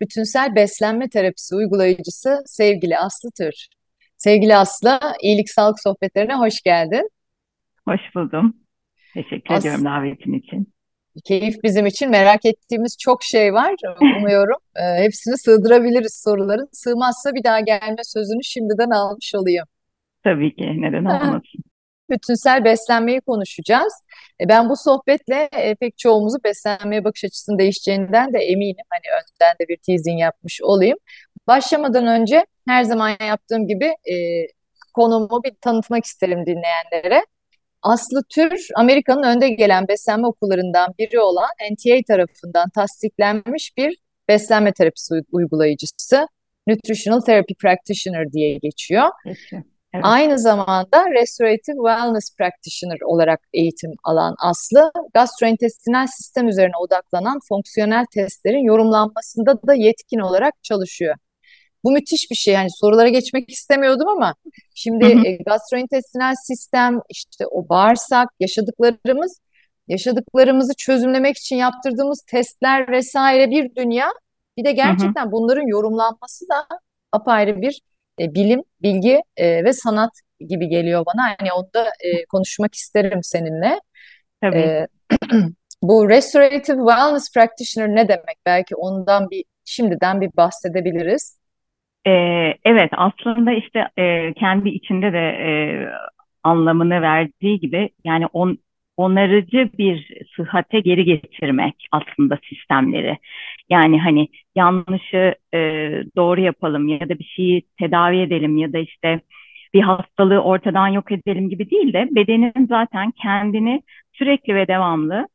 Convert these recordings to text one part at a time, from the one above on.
bütünsel beslenme terapisi uygulayıcısı sevgili Aslı Tür. Sevgili Aslı, İyilik Sağlık Sohbetlerine hoş geldin. Hoş buldum. Teşekkür As ediyorum davetin için. Keyif bizim için. Merak ettiğimiz çok şey var. Umuyorum e, hepsini sığdırabiliriz soruların. Sığmazsa bir daha gelme sözünü şimdiden almış olayım. Tabii ki. Neden olmasın? Bütünsel beslenmeyi konuşacağız. E, ben bu sohbetle e, pek çoğumuzu beslenmeye bakış açısının değişeceğinden de eminim. Hani önden de bir teasing yapmış olayım. Başlamadan önce her zaman yaptığım gibi e, konumu bir tanıtmak isterim dinleyenlere. Aslı Tür, Amerika'nın önde gelen beslenme okullarından biri olan NTA tarafından tasdiklenmiş bir beslenme terapisi uygulayıcısı. Nutritional Therapy Practitioner diye geçiyor. Peki. Evet. Aynı zamanda Restorative Wellness Practitioner olarak eğitim alan Aslı, gastrointestinal sistem üzerine odaklanan fonksiyonel testlerin yorumlanmasında da yetkin olarak çalışıyor. Bu müthiş bir şey. Yani sorulara geçmek istemiyordum ama şimdi hı hı. E, gastrointestinal sistem, işte o bağırsak, yaşadıklarımız, yaşadıklarımızı çözümlemek için yaptırdığımız testler vesaire bir dünya. Bir de gerçekten hı hı. bunların yorumlanması da apayrı bir e, bilim, bilgi e, ve sanat gibi geliyor bana. Hani onu da e, konuşmak isterim seninle. Tabii. E, bu Restorative Wellness Practitioner ne demek? Belki ondan bir şimdiden bir bahsedebiliriz. Ee, evet aslında işte e, kendi içinde de e, anlamını verdiği gibi yani on, onarıcı bir sıhhate geri getirmek aslında sistemleri. Yani hani yanlışı e, doğru yapalım ya da bir şeyi tedavi edelim ya da işte bir hastalığı ortadan yok edelim gibi değil de bedenin zaten kendini sürekli ve devamlı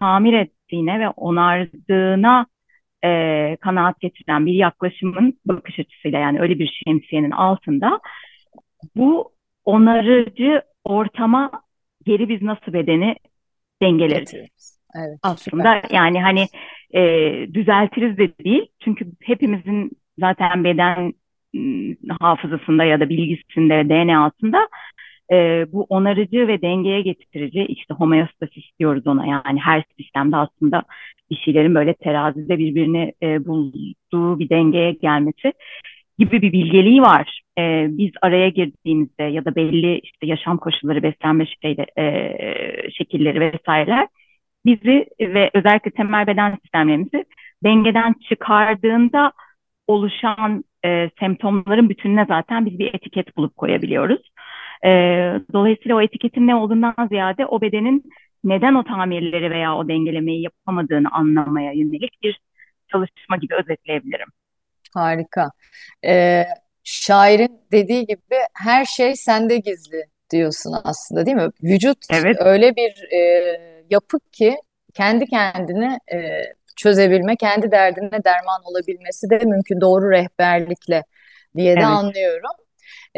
tamir ettiğine ve onardığına e, kanaat getiren bir yaklaşımın bakış açısıyla yani öyle bir şemsiyenin altında bu onarıcı ortama geri biz nasıl bedeni dengeleriz. Evet, Aslında süper. yani hani e, düzeltiriz de değil. Çünkü hepimizin zaten beden hafızasında ya da bilgisinde, DNA'sında e, bu onarıcı ve dengeye getirici işte homeostasis diyoruz ona yani her sistemde aslında bir şeylerin böyle terazide birbirini e, bulduğu bir dengeye gelmesi gibi bir bilgeliği var. E, biz araya girdiğimizde ya da belli işte yaşam koşulları, beslenme şeyde, e, şekilleri vesaireler bizi ve özellikle temel beden sistemlerimizi dengeden çıkardığında oluşan e, semptomların bütününe zaten biz bir etiket bulup koyabiliyoruz. E, dolayısıyla o etiketin ne olduğundan ziyade o bedenin neden o tamirleri veya o dengelemeyi yapamadığını anlamaya yönelik bir çalışma gibi özetleyebilirim. Harika. Ee, şairin dediği gibi her şey sende gizli diyorsun aslında değil mi? Vücut evet. öyle bir e, yapı ki kendi kendini e, çözebilme, kendi derdine derman olabilmesi de mümkün doğru rehberlikle diye de evet. anlıyorum.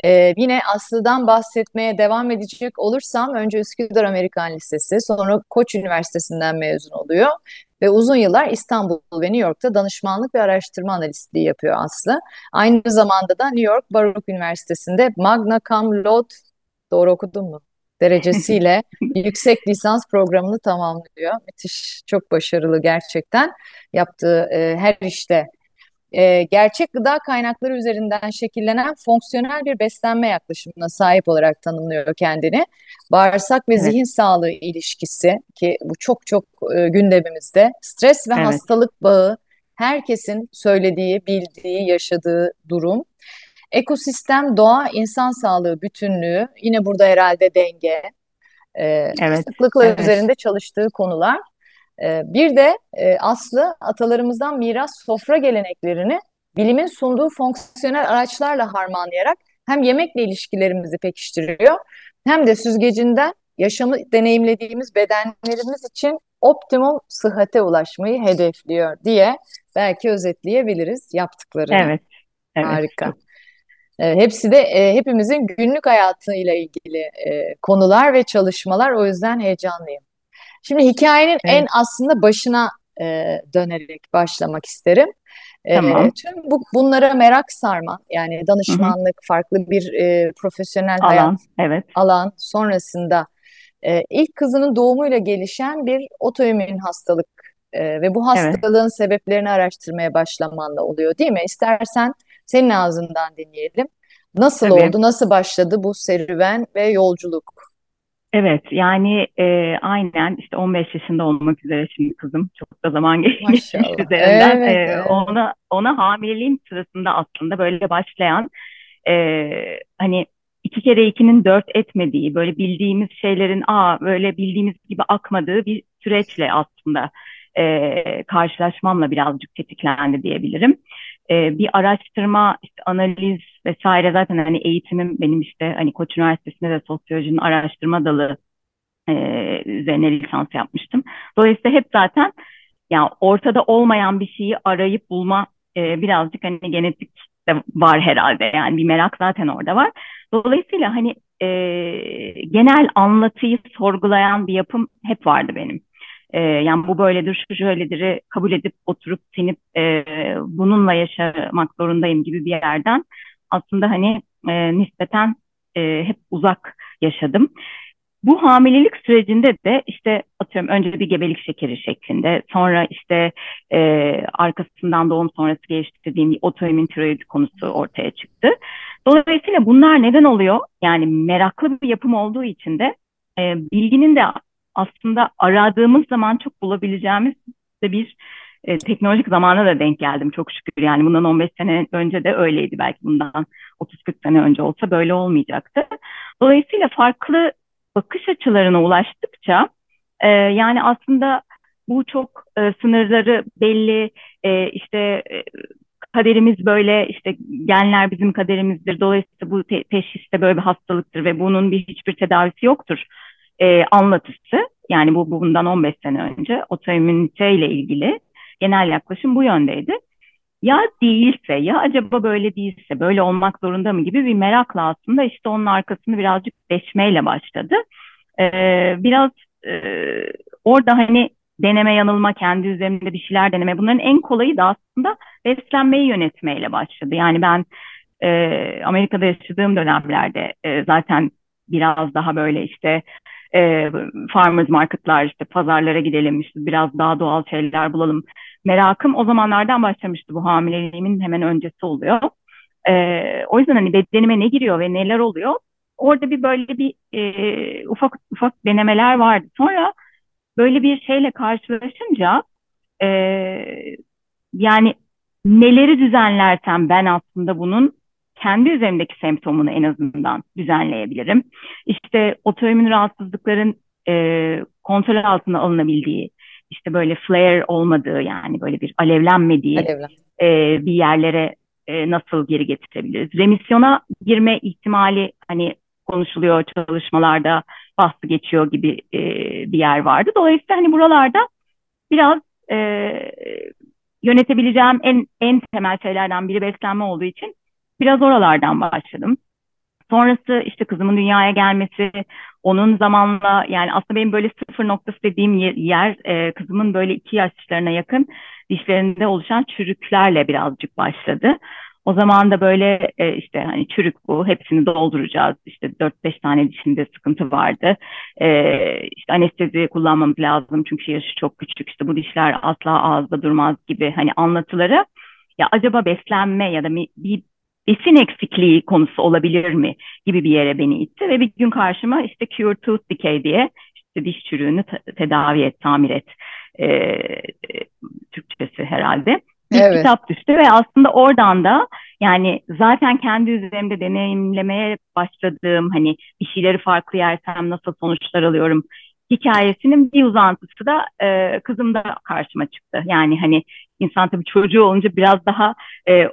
Ee, yine Aslı'dan bahsetmeye devam edecek olursam önce Üsküdar Amerikan Lisesi sonra Koç Üniversitesi'nden mezun oluyor ve uzun yıllar İstanbul ve New York'ta danışmanlık ve araştırma analistliği yapıyor Aslı. Aynı zamanda da New York Baruch Üniversitesi'nde magna cum laude doğru okudum mu? Derecesiyle yüksek lisans programını tamamlıyor. Müthiş, çok başarılı gerçekten yaptığı e, her işte e, gerçek gıda kaynakları üzerinden şekillenen fonksiyonel bir beslenme yaklaşımına sahip olarak tanımlıyor kendini. Bağırsak ve evet. zihin sağlığı ilişkisi ki bu çok çok e, gündemimizde. Stres ve evet. hastalık bağı herkesin söylediği, bildiği, yaşadığı durum. Ekosistem, doğa, insan sağlığı bütünlüğü yine burada herhalde denge. E, evet. Sıklıkla evet. üzerinde çalıştığı konular. Ee, bir de e, Aslı atalarımızdan miras sofra geleneklerini bilimin sunduğu fonksiyonel araçlarla harmanlayarak hem yemekle ilişkilerimizi pekiştiriyor hem de süzgecinden yaşamı deneyimlediğimiz bedenlerimiz için optimum sıhhate ulaşmayı hedefliyor diye belki özetleyebiliriz yaptıklarını. Evet. evet. Harika. E, hepsi de e, hepimizin günlük hayatıyla ilgili e, konular ve çalışmalar. O yüzden heyecanlıyım. Şimdi hikayenin evet. en aslında başına e, dönerek başlamak isterim. E, tamam. tüm bu, bunlara merak sarma yani danışmanlık, Hı-hı. farklı bir e, profesyonel alan, hayat evet. alan sonrasında e, ilk kızının doğumuyla gelişen bir otoimmün hastalık e, ve bu hastalığın evet. sebeplerini araştırmaya başlamanla oluyor değil mi? İstersen senin ağzından dinleyelim. Nasıl Tabii. oldu, nasıl başladı bu serüven ve yolculuk? Evet yani e, aynen işte 15 yaşında olmak üzere şimdi kızım çok da zaman geçmiş üzerinden evet, e, evet. ona ona hamileliğim sırasında aslında böyle başlayan e, hani iki kere ikinin dört etmediği böyle bildiğimiz şeylerin aa böyle bildiğimiz gibi akmadığı bir süreçle aslında e, karşılaşmamla birazcık tetiklendi diyebilirim. E, bir araştırma, işte analiz vesaire zaten hani eğitimim benim işte hani Koç Üniversitesi'nde de sosyolojinin araştırma dalı e, üzerine lisans yapmıştım. Dolayısıyla hep zaten yani ortada olmayan bir şeyi arayıp bulma e, birazcık hani genetik de var herhalde yani bir merak zaten orada var. Dolayısıyla hani e, genel anlatıyı sorgulayan bir yapım hep vardı benim. E, yani bu böyledir, şu şöyledir'i kabul edip oturup sinip e, bununla yaşamak zorundayım gibi bir yerden aslında hani e, nispeten e, hep uzak yaşadım. Bu hamilelik sürecinde de işte atıyorum önce bir gebelik şekeri şeklinde sonra işte e, arkasından doğum sonrası geliştirdiğim otoimmün tiroid konusu ortaya çıktı. Dolayısıyla bunlar neden oluyor? Yani meraklı bir yapım olduğu için de e, bilginin de aslında aradığımız zaman çok bulabileceğimiz de bir e, teknolojik zamana da denk geldim çok şükür. Yani bundan 15 sene önce de öyleydi belki bundan 30-40 sene önce olsa böyle olmayacaktı. Dolayısıyla farklı bakış açılarına ulaştıkça e, yani aslında bu çok e, sınırları belli e, işte e, kaderimiz böyle işte genler bizim kaderimizdir. Dolayısıyla bu te teşhiste böyle bir hastalıktır ve bunun bir hiçbir tedavisi yoktur e, anlatısı. Yani bu bundan 15 sene önce otoimmünite ile ilgili genel yaklaşım bu yöndeydi. Ya değilse ya acaba böyle değilse böyle olmak zorunda mı gibi bir merakla aslında işte onun arkasını birazcık deşmeyle başladı. Ee, biraz e, orada hani deneme yanılma, kendi üzerimde bir şeyler deneme. Bunların en kolayı da aslında beslenmeyi yönetmeyle başladı. Yani ben e, Amerika'da yaşadığım dönemlerde e, zaten biraz daha böyle işte e, farmers marketlar işte pazarlara gidelim işte biraz daha doğal şeyler bulalım. Merakım o zamanlardan başlamıştı bu hamileliğimin hemen öncesi oluyor. E, o yüzden hani bedenime ne giriyor ve neler oluyor orada bir böyle bir e, ufak ufak denemeler vardı. Sonra böyle bir şeyle karşılaşınca e, yani neleri düzenlersem ben aslında bunun kendi üzerimdeki semptomunu en azından düzenleyebilirim. İşte otoimmün rahatsızlıkların e, kontrol altına alınabildiği, işte böyle flare olmadığı yani böyle bir alevlenmediği Alevlen. e, bir yerlere e, nasıl geri getirebiliriz? Remisyona girme ihtimali hani konuşuluyor çalışmalarda bahsi geçiyor gibi e, bir yer vardı. Dolayısıyla hani buralarda biraz e, yönetebileceğim en en temel şeylerden biri beslenme olduğu için biraz oralardan başladım. Sonrası işte kızımın dünyaya gelmesi, onun zamanla yani aslında benim böyle sıfır noktası dediğim yer e, kızımın böyle iki yaşlarına yakın dişlerinde oluşan çürüklerle birazcık başladı. O zaman da böyle e, işte hani çürük bu hepsini dolduracağız işte 4-5 tane dişinde sıkıntı vardı. E, işte anestezi kullanmamız lazım çünkü yaşı çok küçük işte bu dişler asla ağızda durmaz gibi hani anlatıları ya acaba beslenme ya da bir besin eksikliği konusu olabilir mi gibi bir yere beni itti ve bir gün karşıma işte Cure Tooth Decay diye işte diş çürüğünü tedavi et, tamir et e, Türkçesi herhalde bir evet. kitap düştü ve aslında oradan da yani zaten kendi üzerimde deneyimlemeye başladığım hani bir şeyleri farklı yersem nasıl sonuçlar alıyorum hikayesinin bir uzantısı da e, kızım da karşıma çıktı. Yani hani insan tabii çocuğu olunca biraz daha e,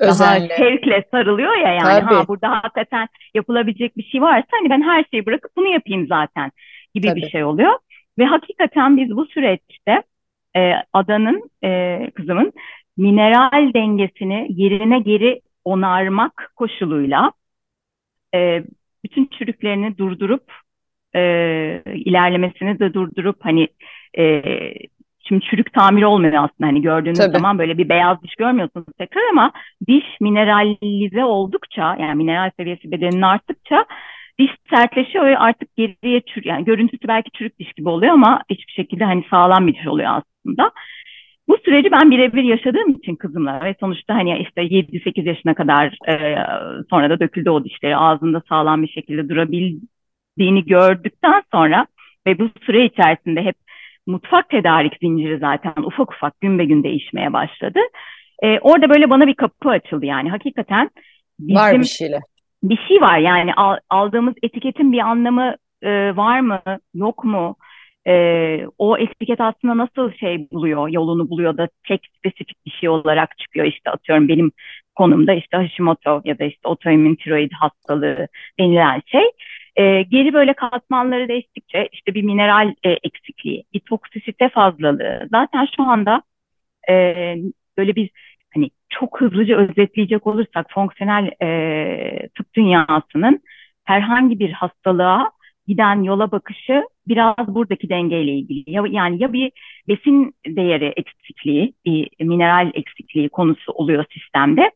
Özenle. daha şevkle sarılıyor ya yani Tabii. ha burada hakikaten yapılabilecek bir şey varsa hani ben her şeyi bırakıp bunu yapayım zaten gibi Tabii. bir şey oluyor. Ve hakikaten biz bu süreçte e, adanın e, kızımın mineral dengesini yerine geri onarmak koşuluyla e, bütün çürüklerini durdurup e, ilerlemesini de durdurup hani e, şimdi çürük tamir olmuyor aslında hani gördüğünüz Tabii. zaman böyle bir beyaz diş görmüyorsunuz tekrar ama diş mineralize oldukça yani mineral seviyesi bedenin arttıkça diş sertleşiyor ve artık geriye çür yani görüntüsü belki çürük diş gibi oluyor ama hiçbir şekilde hani sağlam bir diş oluyor aslında. Bu süreci ben birebir yaşadığım için kızımla ve sonuçta hani işte 7-8 yaşına kadar e, sonra da döküldü o dişleri ağzında sağlam bir şekilde durabildiğini gördükten sonra ve bu süre içerisinde hep mutfak tedarik zinciri zaten ufak ufak gün be gün değişmeye başladı. E, orada böyle bana bir kapı açıldı yani hakikaten bizim, var bir şeyle. Bir şey var yani al, aldığımız etiketin bir anlamı e, var mı yok mu? e, o etiket aslında nasıl şey buluyor, yolunu buluyor da tek spesifik bir şey olarak çıkıyor. İşte atıyorum benim konumda işte Hashimoto ya da işte otoimmün tiroid hastalığı denilen şey. E, geri böyle katmanları değiştikçe işte bir mineral e, eksikliği, bir toksisite fazlalığı. Zaten şu anda e, böyle bir hani çok hızlıca özetleyecek olursak fonksiyonel e, tıp dünyasının herhangi bir hastalığa giden yola bakışı biraz buradaki dengeyle ilgili. Ya, yani ya bir besin değeri eksikliği, bir mineral eksikliği konusu oluyor sistemde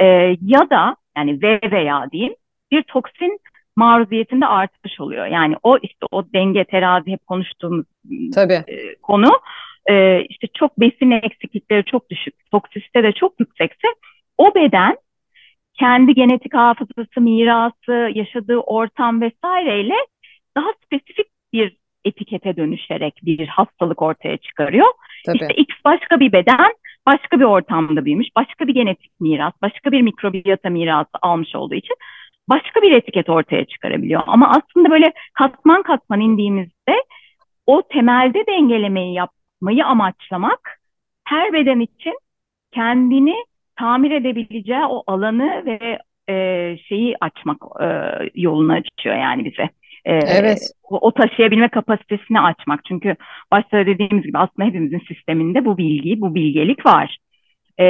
e, ya da yani ve veya diyeyim bir toksin maruziyetinde artmış oluyor. Yani o işte o denge terazi hep konuştuğumuz Tabii. E, konu e, işte çok besin eksiklikleri çok düşük, toksisite de çok yüksekse o beden kendi genetik hafızası, mirası, yaşadığı ortam vesaireyle daha spesifik bir etikete dönüşerek bir hastalık ortaya çıkarıyor. Tabii. İşte X başka bir beden, başka bir ortamda büyümüş, başka bir genetik miras, başka bir mikrobiyata mirası almış olduğu için başka bir etiket ortaya çıkarabiliyor. Ama aslında böyle katman katman indiğimizde o temelde dengelemeyi yapmayı amaçlamak her beden için kendini tamir edebileceği o alanı ve e, şeyi açmak e, yolunu açıyor yani bize. E, evet. O, o taşıyabilme kapasitesini açmak. Çünkü başta dediğimiz gibi aslında hepimizin sisteminde bu bilgi, bu bilgelik var. E,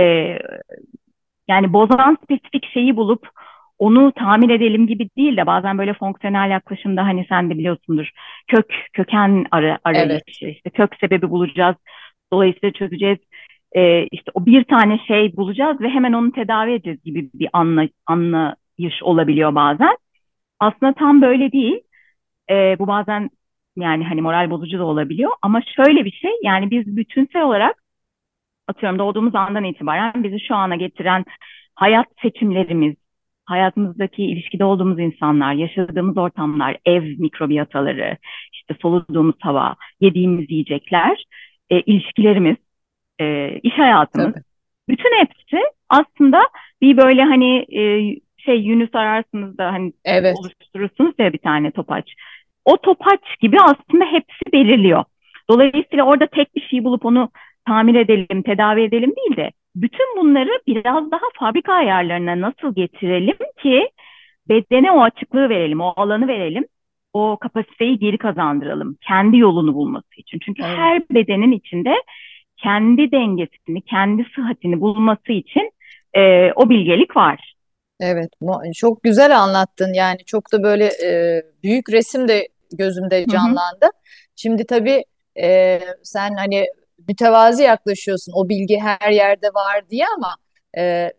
yani bozan spesifik şeyi bulup onu tamir edelim gibi değil de bazen böyle fonksiyonel yaklaşımda hani sen de biliyorsundur kök köken ara, arayışı evet. işte kök sebebi bulacağız dolayısıyla çözeceğiz. Ee, işte o bir tane şey bulacağız ve hemen onu tedavi edeceğiz gibi bir anla, anlayış olabiliyor bazen. Aslında tam böyle değil. E, bu bazen yani hani moral bozucu da olabiliyor ama şöyle bir şey yani biz bütünsel olarak atıyorum doğduğumuz andan itibaren bizi şu ana getiren hayat seçimlerimiz, hayatımızdaki ilişkide olduğumuz insanlar, yaşadığımız ortamlar, ev mikrobiyataları, işte soluduğumuz hava, yediğimiz yiyecekler, e, ilişkilerimiz, e, iş hayatımız, Tabii. bütün hepsi aslında bir böyle hani e, şey Yunus ararsınız da hani evet. oluşturursunuz ya bir tane topaç o topaç gibi aslında hepsi belirliyor. Dolayısıyla orada tek bir şey bulup onu tamir edelim, tedavi edelim değil de bütün bunları biraz daha fabrika ayarlarına nasıl getirelim ki bedene o açıklığı verelim, o alanı verelim, o kapasiteyi geri kazandıralım. Kendi yolunu bulması için. Çünkü evet. her bedenin içinde kendi dengesini, kendi sıhhatini bulması için e, o bilgelik var. Evet, çok güzel anlattın. Yani çok da böyle e, büyük resim de gözümde canlandı. Hı hı. Şimdi tabii e, sen hani mütevazi yaklaşıyorsun o bilgi her yerde var diye ama e,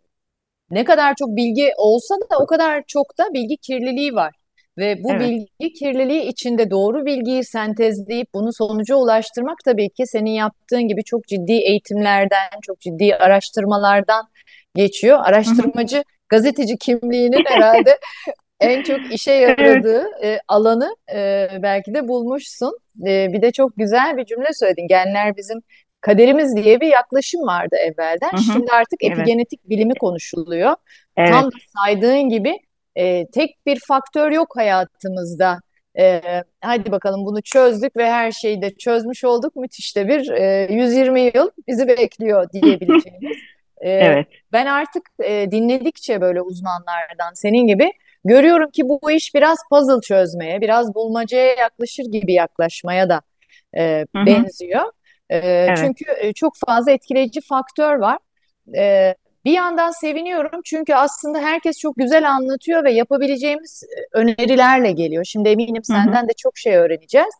ne kadar çok bilgi olsa da o kadar çok da bilgi kirliliği var. Ve bu evet. bilgi kirliliği içinde doğru bilgiyi sentezleyip bunu sonuca ulaştırmak tabii ki senin yaptığın gibi çok ciddi eğitimlerden, çok ciddi araştırmalardan geçiyor. Araştırmacı, gazeteci kimliğinin herhalde en çok işe yaradığı evet. e, alanı e, belki de bulmuşsun. E, bir de çok güzel bir cümle söyledin. Genler bizim kaderimiz diye bir yaklaşım vardı evvelden. Hı hı. Şimdi artık evet. epigenetik bilimi konuşuluyor. Evet. Tam saydığın gibi e, tek bir faktör yok hayatımızda. E, hadi bakalım bunu çözdük ve her şeyi de çözmüş olduk. Müthiş de bir e, 120 yıl bizi bekliyor diyebileceğimiz. e, evet. ben artık e, dinledikçe böyle uzmanlardan senin gibi görüyorum ki bu iş biraz puzzle çözmeye, biraz bulmacaya yaklaşır gibi yaklaşmaya da e, benziyor. E, evet. Çünkü e, çok fazla etkileyici faktör var. E, bir yandan seviniyorum çünkü aslında herkes çok güzel anlatıyor ve yapabileceğimiz e, önerilerle geliyor. Şimdi eminim senden de çok şey öğreneceğiz.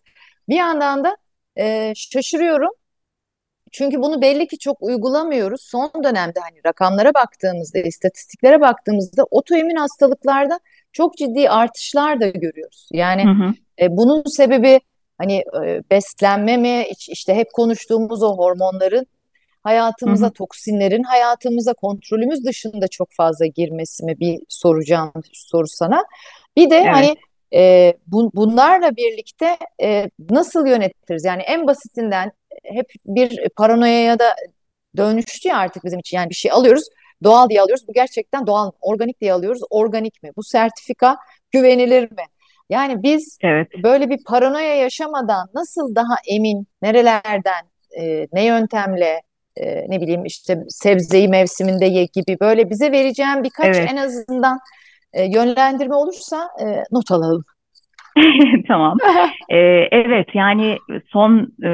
Bir yandan da e, şaşırıyorum. Çünkü bunu belli ki çok uygulamıyoruz. Son dönemde hani rakamlara baktığımızda, istatistiklere baktığımızda otoimmün hastalıklarda çok ciddi artışlar da görüyoruz. Yani hı hı. E, bunun sebebi hani e, beslenme mi, işte hep konuştuğumuz o hormonların hayatımıza, hı hı. toksinlerin hayatımıza kontrolümüz dışında çok fazla girmesi mi bir soracağım soru sana. Bir de evet. hani e, bu, bunlarla birlikte e, nasıl yönetiriz? Yani en basitinden hep bir paranoyaya da dönüştü ya artık bizim için. Yani bir şey alıyoruz, doğal diye alıyoruz. Bu gerçekten doğal, organik diye alıyoruz. Organik mi? Bu sertifika güvenilir mi? Yani biz evet. böyle bir paranoya yaşamadan nasıl daha emin, nerelerden, e, ne yöntemle, e, ne bileyim işte sebzeyi mevsiminde ye gibi böyle bize vereceğim birkaç evet. en azından e, yönlendirme olursa e, not alalım. tamam. ee, evet yani son e,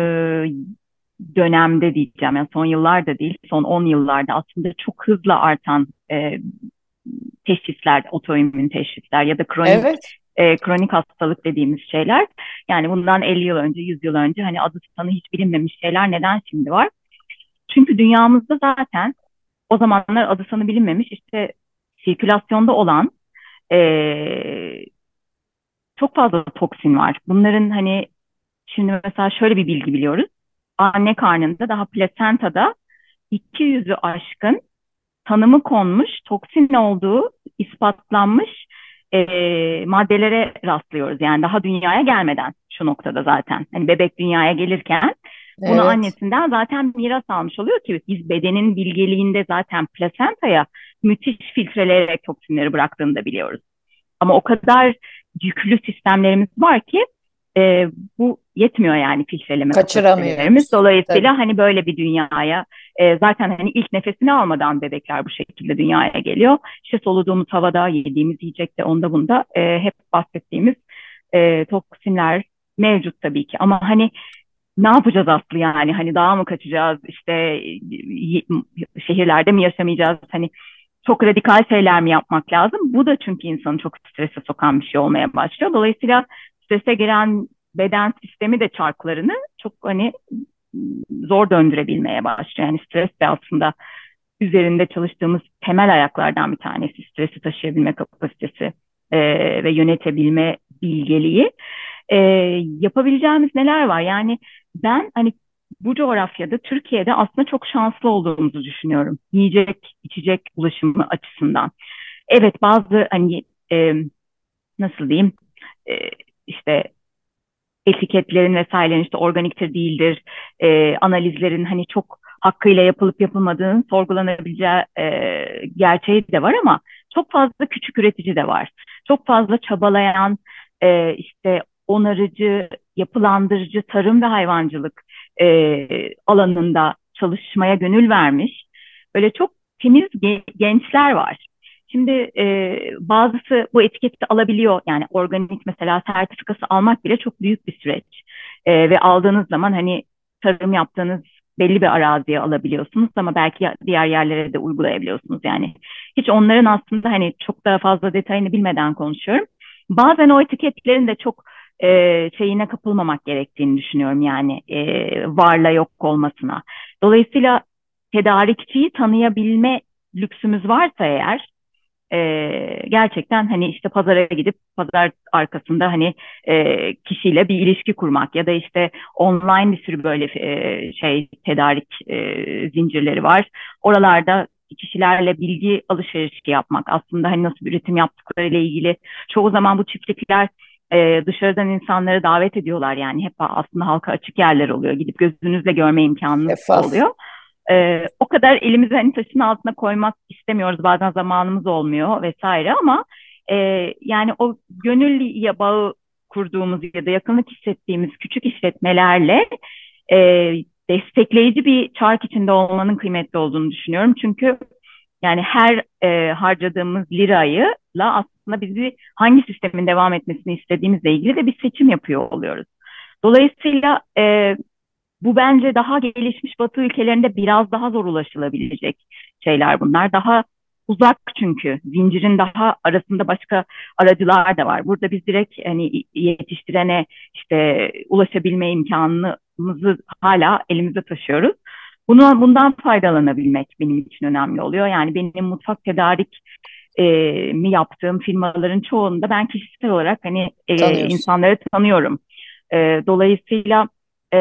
dönemde diyeceğim yani son yıllarda değil son 10 yıllarda aslında çok hızlı artan e, teşhisler, otoimmün teşhisler ya da kronik evet. e, kronik hastalık dediğimiz şeyler. Yani bundan 50 yıl önce, 100 yıl önce hani adı sanı hiç bilinmemiş şeyler neden şimdi var? Çünkü dünyamızda zaten o zamanlar adı sanı bilinmemiş işte sirkülasyonda olan e, çok fazla toksin var. Bunların hani şimdi mesela şöyle bir bilgi biliyoruz. Anne karnında daha plasentada 200'ü aşkın tanımı konmuş toksin olduğu ispatlanmış e, maddelere rastlıyoruz. Yani daha dünyaya gelmeden şu noktada zaten. Hani bebek dünyaya gelirken bunu evet. annesinden zaten miras almış oluyor ki biz bedenin bilgeliğinde zaten plasentaya müthiş filtreleyerek toksinleri bıraktığını da biliyoruz. Ama o kadar yüklü sistemlerimiz var ki e, bu yetmiyor yani filtreleme kapasitelerimiz. Dolayısıyla Tabii. hani böyle bir dünyaya e, zaten hani ilk nefesini almadan bebekler bu şekilde dünyaya geliyor. İşte soluduğumuz havada, yediğimiz yiyecekte, onda bunda e, hep bahsettiğimiz e, toksinler mevcut tabii ki. Ama hani ne yapacağız Aslı yani hani daha mı kaçacağız işte şehirlerde mi yaşamayacağız hani çok radikal şeyler mi yapmak lazım? Bu da çünkü insanı çok strese sokan bir şey olmaya başlıyor. Dolayısıyla strese giren beden sistemi de çarklarını çok hani zor döndürebilmeye başlıyor. Yani stres de aslında üzerinde çalıştığımız temel ayaklardan bir tanesi stresi taşıyabilme kapasitesi e, ve yönetebilme bilgeliği. E, yapabileceğimiz neler var? Yani ben hani bu coğrafyada Türkiye'de aslında çok şanslı olduğumuzu düşünüyorum. Yiyecek, içecek ulaşımı açısından. Evet bazı hani e, nasıl diyeyim e, işte etiketlerin vesairenin işte organiktir değildir e, analizlerin hani çok hakkıyla yapılıp yapılmadığının sorgulanabileceği e, gerçeği de var ama çok fazla küçük üretici de var. Çok fazla çabalayan e, işte onarıcı, yapılandırıcı tarım ve hayvancılık e, alanında çalışmaya gönül vermiş böyle çok temiz gençler var. Şimdi e, bazısı bu etiketi alabiliyor. Yani organik mesela sertifikası almak bile çok büyük bir süreç. E, ve aldığınız zaman hani tarım yaptığınız belli bir araziye alabiliyorsunuz ama belki diğer yerlere de uygulayabiliyorsunuz. Yani hiç onların aslında hani çok daha fazla detayını bilmeden konuşuyorum. Bazen o etiketlerin de çok e, şeyine kapılmamak gerektiğini düşünüyorum yani e, varla yok olmasına. Dolayısıyla tedarikçiyi tanıyabilme lüksümüz varsa eğer e, gerçekten hani işte pazara gidip pazar arkasında hani e, kişiyle bir ilişki kurmak ya da işte online bir sürü böyle e, şey tedarik e, zincirleri var. Oralarda kişilerle bilgi alışverişi yapmak aslında hani nasıl üretim yaptıkları ile ilgili çoğu zaman bu çiftlikler e, dışarıdan insanları davet ediyorlar yani hep aslında halka açık yerler oluyor. Gidip gözünüzle görme imkanınız Efas. oluyor. E, o kadar elimizi hani taşın altına koymak istemiyoruz. Bazen zamanımız olmuyor vesaire ama e, yani o gönül bağı kurduğumuz ya da yakınlık hissettiğimiz küçük işletmelerle e, destekleyici bir çark içinde olmanın kıymetli olduğunu düşünüyorum. Çünkü yani her e, harcadığımız lirayla aslında bizi hangi sistemin devam etmesini istediğimizle ilgili de bir seçim yapıyor oluyoruz. Dolayısıyla e, bu bence daha gelişmiş Batı ülkelerinde biraz daha zor ulaşılabilecek şeyler bunlar. Daha uzak çünkü zincirin daha arasında başka aracılar da var. Burada biz direkt hani yetiştirene işte ulaşabilme imkanımızı hala elimizde taşıyoruz. Bunu, bundan faydalanabilmek benim için önemli oluyor. Yani benim mutfak tedarik e, mi yaptığım firmaların çoğunda ben kişisel olarak hani e, insanları tanıyorum. E, dolayısıyla e,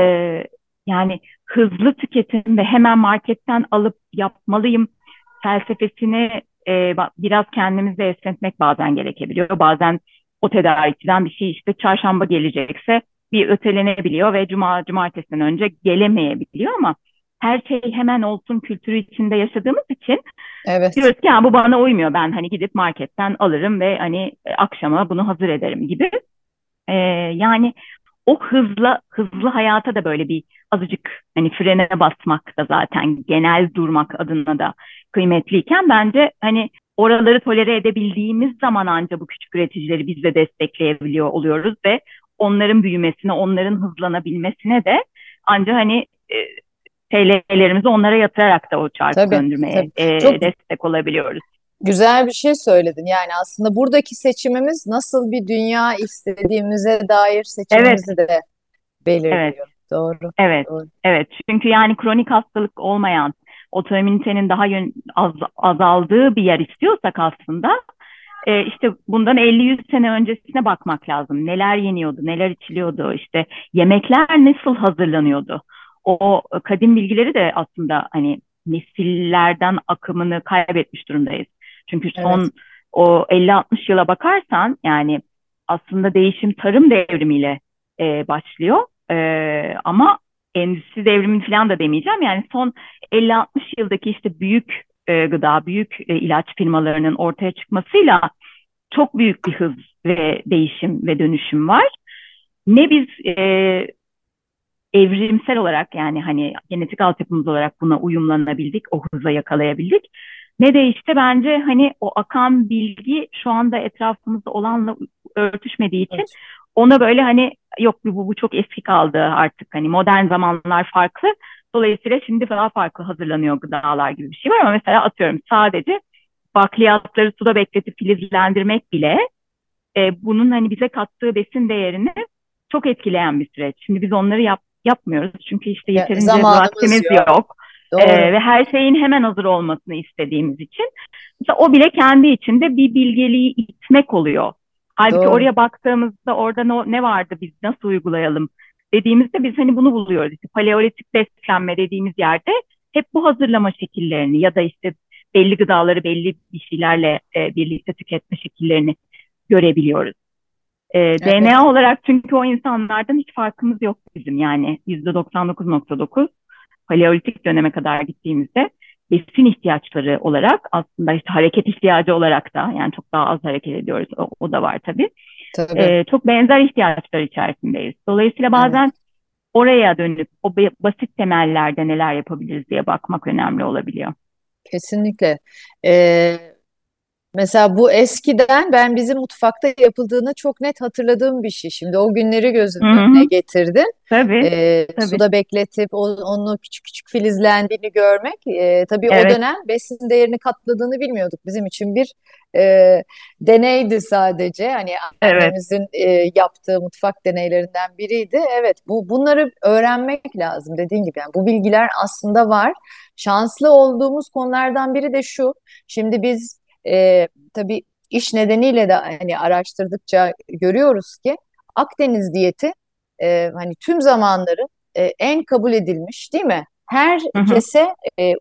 yani hızlı tüketim ve hemen marketten alıp yapmalıyım felsefesini e, biraz kendimizde esnetmek bazen gerekebiliyor. Bazen o tedarikçiden bir şey işte çarşamba gelecekse bir ötelenebiliyor ve cuma cumartesiden önce gelemeyebiliyor ama her şey hemen olsun kültürü içinde yaşadığımız için evet. diyoruz ki bu bana uymuyor. Ben hani gidip marketten alırım ve hani e, akşama bunu hazır ederim gibi. Ee, yani o hızla hızlı hayata da böyle bir azıcık hani frene basmak da zaten genel durmak adına da kıymetliyken bence hani oraları tolere edebildiğimiz zaman ancak bu küçük üreticileri biz de destekleyebiliyor oluyoruz ve onların büyümesine, onların hızlanabilmesine de ancak hani e, TL'lerimizi onlara yatırarak da o çarkı tabii, döndürmeye tabii. E, Çok destek olabiliyoruz. Güzel bir şey söyledin. Yani aslında buradaki seçimimiz nasıl bir dünya istediğimize dair seçimimizi evet. de belirliyor. Evet. Doğru. Evet. Doğru. Evet. Çünkü yani kronik hastalık olmayan, otoimmünitenin daha yön, az, azaldığı bir yer istiyorsak aslında e, işte bundan 50-100 sene öncesine bakmak lazım. Neler yeniyordu, neler içiliyordu, işte yemekler nasıl hazırlanıyordu. O kadim bilgileri de aslında hani nesillerden akımını kaybetmiş durumdayız. Çünkü son evet. o 50-60 yıla bakarsan yani aslında değişim tarım devrimiyle e, başlıyor. E, ama endüstri devrimi falan da demeyeceğim. Yani son 50-60 yıldaki işte büyük e, gıda, büyük e, ilaç firmalarının ortaya çıkmasıyla çok büyük bir hız ve değişim ve dönüşüm var. Ne biz e, evrimsel olarak yani hani genetik altyapımız olarak buna uyumlanabildik, o hıza yakalayabildik. Ne de işte bence hani o akan bilgi şu anda etrafımızda olanla örtüşmediği için evet. ona böyle hani yok bu, bu çok eski kaldı artık hani modern zamanlar farklı. Dolayısıyla şimdi daha farklı hazırlanıyor gıdalar gibi bir şey var ama mesela atıyorum sadece bakliyatları suda bekletip filizlendirmek bile e, bunun hani bize kattığı besin değerini çok etkileyen bir süreç. Şimdi biz onları yap, yapmıyoruz çünkü işte yeterince ya, vaktimiz yok. yok. Ee, ve her şeyin hemen hazır olmasını istediğimiz için. Mesela o bile kendi içinde bir bilgeliği itmek oluyor. Halbuki Doğru. oraya baktığımızda orada ne, ne vardı biz nasıl uygulayalım dediğimizde biz hani bunu buluyoruz. İşte paleolitik beslenme dediğimiz yerde hep bu hazırlama şekillerini ya da işte belli gıdaları belli bir şeylerle e, birlikte tüketme şekillerini görebiliyoruz. E, evet. DNA olarak çünkü o insanlardan hiç farkımız yok bizim yani %99.9 paleolitik döneme kadar gittiğimizde besin ihtiyaçları olarak aslında işte hareket ihtiyacı olarak da yani çok daha az hareket ediyoruz o, o da var tabii. tabii. Ee, çok benzer ihtiyaçlar içerisindeyiz. Dolayısıyla bazen evet. oraya dönüp o basit temellerde neler yapabiliriz diye bakmak önemli olabiliyor. Kesinlikle. Ee, Mesela bu eskiden ben bizim mutfakta yapıldığını çok net hatırladığım bir şey. Şimdi o günleri gözümün önüne getirdin. Tabii, Ee, tabii. suda bekletip onu küçük küçük filizlendiğini görmek. Ee, tabii o dönem besin değerini katladığını bilmiyorduk. Bizim için bir e, deneydi sadece. Hani Evet. annemizin e, yaptığı mutfak deneylerinden biriydi. Evet, bu bunları öğrenmek lazım dediğin gibi. Yani bu bilgiler aslında var. Şanslı olduğumuz konulardan biri de şu. Şimdi biz e, tabii iş nedeniyle de hani araştırdıkça görüyoruz ki Akdeniz diyeti e, hani tüm zamanların e, en kabul edilmiş değil mi? Her hı hı. kese e,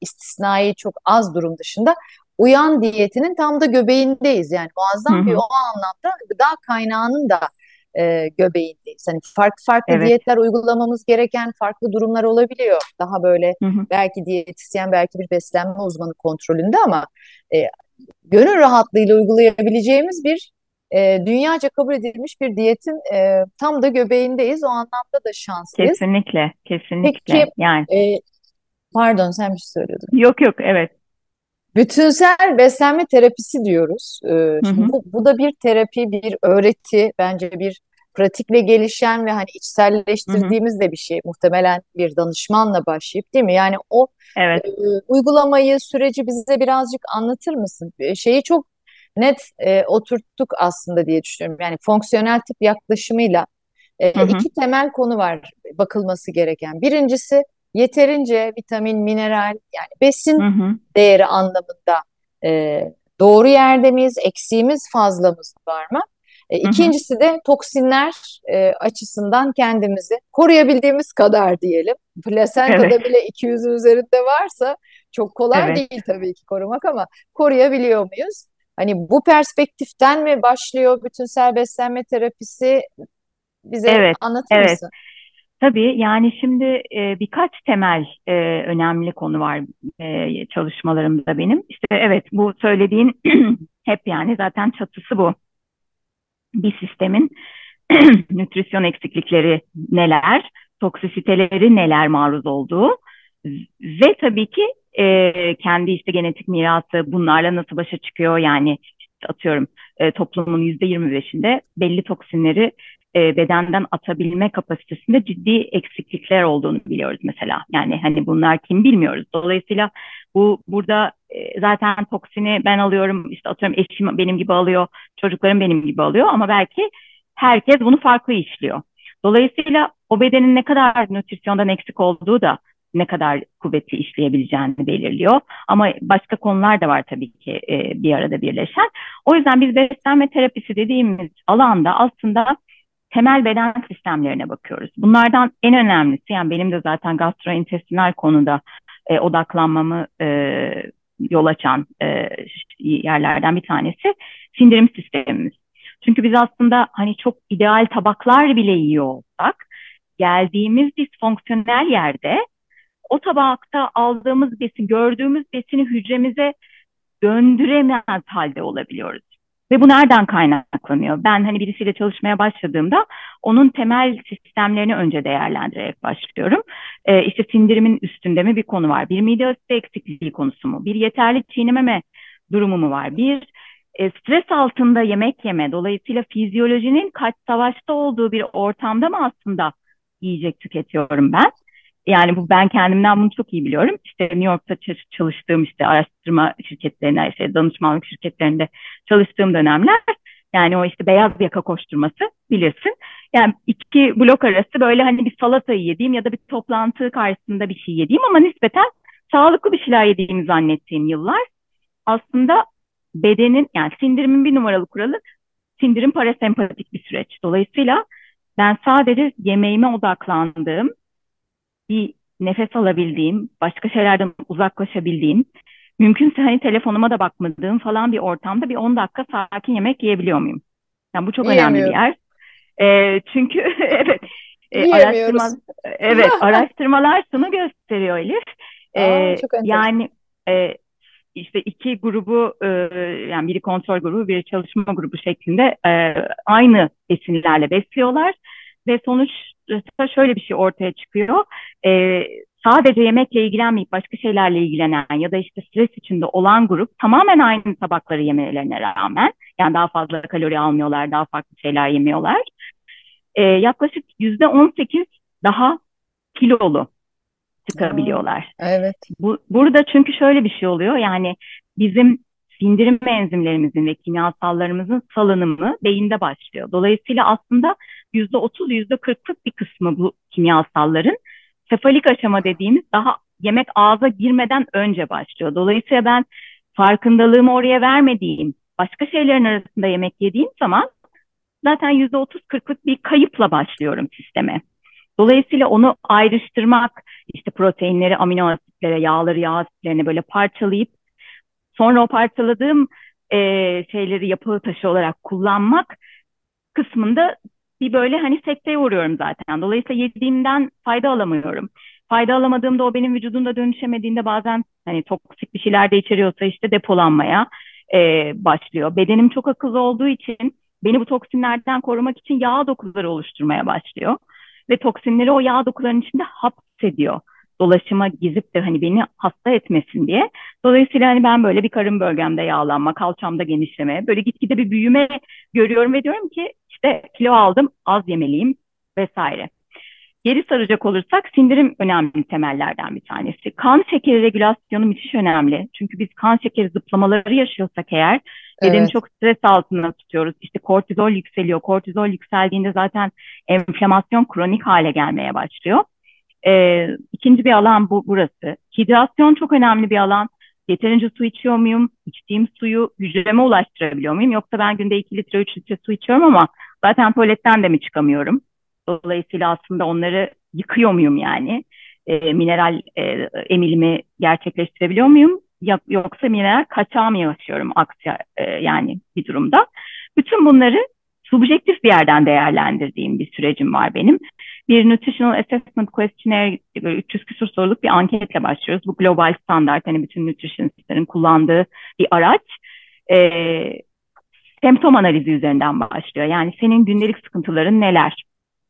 istisnai çok az durum dışında uyan diyetinin tam da göbeğindeyiz. Yani muazzam hı hı. bir o anlamda gıda kaynağının da e, göbeğindeyiz. Hani farklı farklı evet. diyetler uygulamamız gereken farklı durumlar olabiliyor. Daha böyle hı hı. belki diyetisyen, belki bir beslenme uzmanı kontrolünde ama e, gönül rahatlığıyla uygulayabileceğimiz bir e, dünyaca kabul edilmiş bir diyetin e, tam da göbeğindeyiz. O anlamda da şanslıyız. Kesinlikle, kesinlikle. Peki, yani. E, pardon sen bir şey söylüyordun. Yok yok, evet. Bütünsel beslenme terapisi diyoruz. Ee, şimdi hı hı. Bu, bu da bir terapi, bir öğreti, bence bir pratikle gelişen ve hani içselleştirdiğimiz hı hı. de bir şey. Muhtemelen bir danışmanla başlayıp değil mi? Yani o evet. e, uygulamayı, süreci bize birazcık anlatır mısın? E, şeyi çok net e, oturttuk aslında diye düşünüyorum. Yani fonksiyonel tip yaklaşımıyla e, hı hı. iki temel konu var bakılması gereken. Birincisi yeterince vitamin, mineral yani besin hı hı. değeri anlamında e, doğru yerde miyiz, eksiğimiz fazlamız var mı? E, ikincisi de toksinler e, açısından kendimizi koruyabildiğimiz kadar diyelim. Plasentada evet. bile 200'ün üzerinde varsa çok kolay evet. değil tabii ki korumak ama koruyabiliyor muyuz? Hani bu perspektiften mi başlıyor bütünsel beslenme terapisi? Bize evet, anlatır evet. mısın? Tabii yani şimdi e, birkaç temel e, önemli konu var e, çalışmalarımda benim. İşte evet bu söylediğin hep yani zaten çatısı bu. Bir sistemin nütrisyon eksiklikleri neler, toksisiteleri neler maruz olduğu ve tabii ki e, kendi işte genetik mirası bunlarla nasıl başa çıkıyor yani atıyorum e, toplumun yüzde yirmi beşinde belli toksinleri e, bedenden atabilme kapasitesinde ciddi eksiklikler olduğunu biliyoruz mesela. Yani hani bunlar kim bilmiyoruz. Dolayısıyla bu burada e, zaten toksini ben alıyorum işte atıyorum eşim benim gibi alıyor, çocuklarım benim gibi alıyor ama belki herkes bunu farklı işliyor. Dolayısıyla o bedenin ne kadar nütrisyondan eksik olduğu da ne kadar kuvveti işleyebileceğini belirliyor. Ama başka konular da var tabii ki e, bir arada birleşen. O yüzden biz beslenme terapisi dediğimiz alanda aslında temel beden sistemlerine bakıyoruz. Bunlardan en önemlisi yani benim de zaten gastrointestinal konuda e, odaklanmamı e, yol açan e, yerlerden bir tanesi sindirim sistemimiz. Çünkü biz aslında hani çok ideal tabaklar bile yiyor olsak geldiğimiz disfonksiyonel yerde o tabakta aldığımız besin, gördüğümüz besini hücremize döndüremez halde olabiliyoruz. Ve bu nereden kaynaklanıyor? Ben hani birisiyle çalışmaya başladığımda onun temel sistemlerini önce değerlendirerek başlıyorum. Ee, işte sindirimin üstünde mi bir konu var? Bir mide asidi eksikliği konusu mu? Bir yeterli çiğnememe durumu mu var? Bir e, stres altında yemek yeme, dolayısıyla fizyolojinin kaç savaşta olduğu bir ortamda mı aslında yiyecek tüketiyorum ben? Yani bu ben kendimden bunu çok iyi biliyorum. İşte New York'ta çalıştığım işte araştırma şirketlerinde, işte danışmanlık şirketlerinde çalıştığım dönemler yani o işte beyaz yaka koşturması bilirsin. Yani iki blok arası böyle hani bir salata yediğim ya da bir toplantı karşısında bir şey yediğim ama nispeten sağlıklı bir şeyler yediğimi zannettiğim yıllar aslında bedenin yani sindirimin bir numaralı kuralı sindirim parasempatik bir süreç. Dolayısıyla ben sadece yemeğime odaklandığım bir nefes alabildiğim, başka şeylerden uzaklaşabildiğim, mümkünse hani telefonuma da bakmadığım falan bir ortamda bir 10 dakika sakin yemek yiyebiliyor muyum? Yani bu çok önemli bir yer. E, çünkü evet e, araştırma, evet araştırmalar şunu gösteriyor Elif. E, Aa, çok yani e, işte iki grubu e, yani biri kontrol grubu, biri çalışma grubu şeklinde e, aynı besinlerle besliyorlar ve sonuç şöyle bir şey ortaya çıkıyor. E, sadece yemekle ilgilenmeyip başka şeylerle ilgilenen ya da işte stres içinde olan grup tamamen aynı tabakları yemelerine rağmen yani daha fazla kalori almıyorlar, daha farklı şeyler yemiyorlar. E, yaklaşık yüzde on sekiz daha kilolu çıkabiliyorlar. Evet. Bu, burada çünkü şöyle bir şey oluyor yani bizim sindirim enzimlerimizin ve kimyasallarımızın salınımı beyinde başlıyor. Dolayısıyla aslında yüzde otuz, yüzde kırklık bir kısmı bu kimyasalların sefalik aşama dediğimiz daha yemek ağza girmeden önce başlıyor. Dolayısıyla ben farkındalığımı oraya vermediğim, başka şeylerin arasında yemek yediğim zaman zaten yüzde otuz kırklık bir kayıpla başlıyorum sisteme. Dolayısıyla onu ayrıştırmak, işte proteinleri, amino asitlere, yağları, yağ asitlerini böyle parçalayıp sonra o parçaladığım e, şeyleri yapı taşı olarak kullanmak kısmında bir böyle hani sekteye uğruyorum zaten. Dolayısıyla yediğimden fayda alamıyorum. Fayda alamadığımda o benim vücudumda dönüşemediğinde bazen hani toksik bir şeyler de içeriyorsa işte depolanmaya e, başlıyor. Bedenim çok akıllı olduğu için beni bu toksinlerden korumak için yağ dokuları oluşturmaya başlıyor. Ve toksinleri o yağ dokularının içinde hapsediyor. Dolaşıma gizip de hani beni hasta etmesin diye. Dolayısıyla hani ben böyle bir karın bölgemde yağlanma, kalçamda genişleme, böyle gitgide bir büyüme görüyorum ve diyorum ki işte kilo aldım, az yemeliyim vesaire. Geri saracak olursak sindirim önemli temellerden bir tanesi. Kan şekeri regülasyonu müthiş önemli. Çünkü biz kan şekeri zıplamaları yaşıyorsak eğer bedeni evet. çok stres altında tutuyoruz. İşte kortizol yükseliyor. Kortizol yükseldiğinde zaten enflamasyon kronik hale gelmeye başlıyor. Ee, ikinci bir alan bu burası. Hidrasyon çok önemli bir alan. Yeterince su içiyor muyum? İçtiğim suyu hücreme ulaştırabiliyor muyum? Yoksa ben günde 2 litre 3 litre su içiyorum ama zaten tuvaletten de mi çıkamıyorum? Dolayısıyla aslında onları yıkıyor muyum yani? E, mineral e, emilimi gerçekleştirebiliyor muyum? Yoksa mineral kaçağı mı yaşıyorum aksi e, yani bir durumda? Bütün bunları subjektif bir yerden değerlendirdiğim bir sürecim var benim. Bir Nutritional Assessment Questionnaire böyle 300 küsur soruluk bir anketle başlıyoruz. Bu global standart hani bütün nutritionistlerin kullandığı bir araç. E, semptom analizi üzerinden başlıyor. Yani senin gündelik sıkıntıların neler?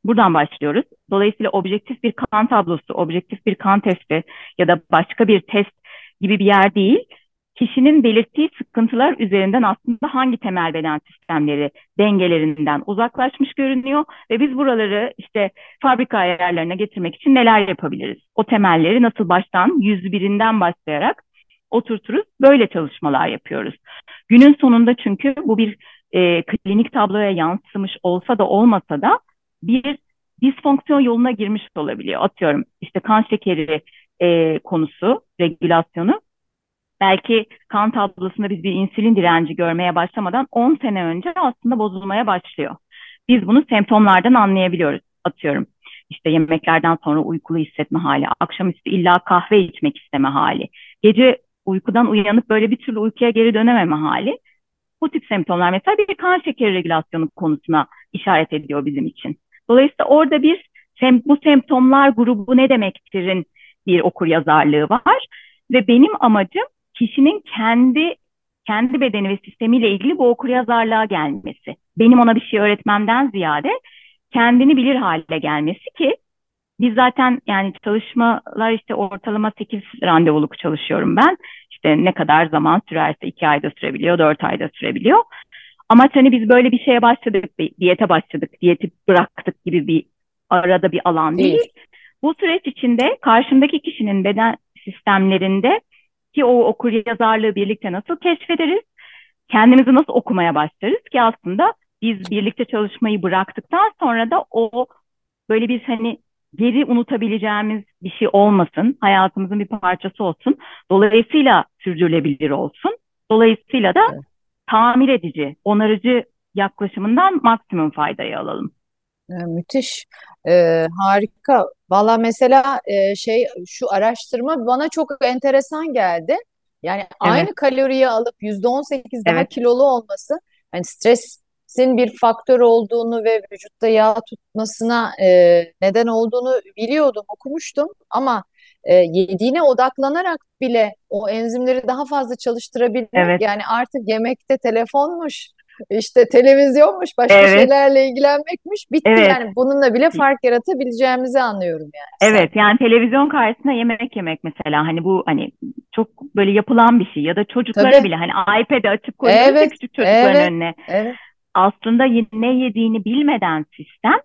Buradan başlıyoruz. Dolayısıyla objektif bir kan tablosu, objektif bir kan testi ya da başka bir test gibi bir yer değil. Kişinin belirttiği sıkıntılar üzerinden aslında hangi temel beden sistemleri dengelerinden uzaklaşmış görünüyor ve biz buraları işte fabrika ayarlarına getirmek için neler yapabiliriz? O temelleri nasıl baştan 101'inden başlayarak oturturuz. Böyle çalışmalar yapıyoruz. Günün sonunda çünkü bu bir e, klinik tabloya yansımış olsa da olmasa da bir disfonksiyon yoluna girmiş olabiliyor. Atıyorum işte kan şekeri e, konusu, regülasyonu. Belki kan tablosunda biz bir insülin direnci görmeye başlamadan 10 sene önce aslında bozulmaya başlıyor. Biz bunu semptomlardan anlayabiliyoruz. Atıyorum işte yemeklerden sonra uykulu hissetme hali, akşamüstü illa kahve içmek isteme hali, gece uykudan uyanıp böyle bir türlü uykuya geri dönememe hali. Bu tip semptomlar mesela bir kan şekeri regülasyonu konusuna işaret ediyor bizim için. Dolayısıyla orada bir sem bu semptomlar grubu ne demektirin bir okur yazarlığı var ve benim amacım kişinin kendi kendi bedeni ve sistemiyle ilgili bu okur yazarlığa gelmesi. Benim ona bir şey öğretmemden ziyade kendini bilir hale gelmesi ki biz zaten yani çalışmalar işte ortalama 8 randevuluk çalışıyorum ben. İşte ne kadar zaman sürerse 2 ayda sürebiliyor, 4 ayda sürebiliyor. Ama hani biz böyle bir şeye başladık, bir diyete başladık, diyeti bıraktık gibi bir arada bir alan değil. değil. Bu süreç içinde karşımdaki kişinin beden sistemlerinde ki o okur yazarlığı birlikte nasıl keşfederiz? Kendimizi nasıl okumaya başlarız ki aslında biz birlikte çalışmayı bıraktıktan sonra da o böyle bir hani geri unutabileceğimiz bir şey olmasın, hayatımızın bir parçası olsun. Dolayısıyla sürdürülebilir olsun. Dolayısıyla da evet tamir edici, onarıcı yaklaşımından maksimum faydayı alalım. E, müthiş, e, harika. Valla mesela e, şey şu araştırma bana çok enteresan geldi. Yani evet. aynı kaloriyi alıp yüzde on sekiz daha evet. kilolu olması, hani stresin bir faktör olduğunu ve vücutta yağ tutmasına e, neden olduğunu biliyordum, okumuştum. Ama e, yediğine odaklanarak bile o enzimleri daha fazla çalıştırabilmek evet. yani artık yemekte telefonmuş işte televizyonmuş başka evet. şeylerle ilgilenmekmiş bitti evet. yani bununla bile fark yaratabileceğimizi anlıyorum yani. Evet sen. yani televizyon karşısında yemek yemek mesela hani bu hani çok böyle yapılan bir şey ya da çocuklara Tabii. bile hani iPad'i açıp koyuyoruz evet. küçük çocukların evet. önüne. Evet. Aslında ne yediğini bilmeden sistem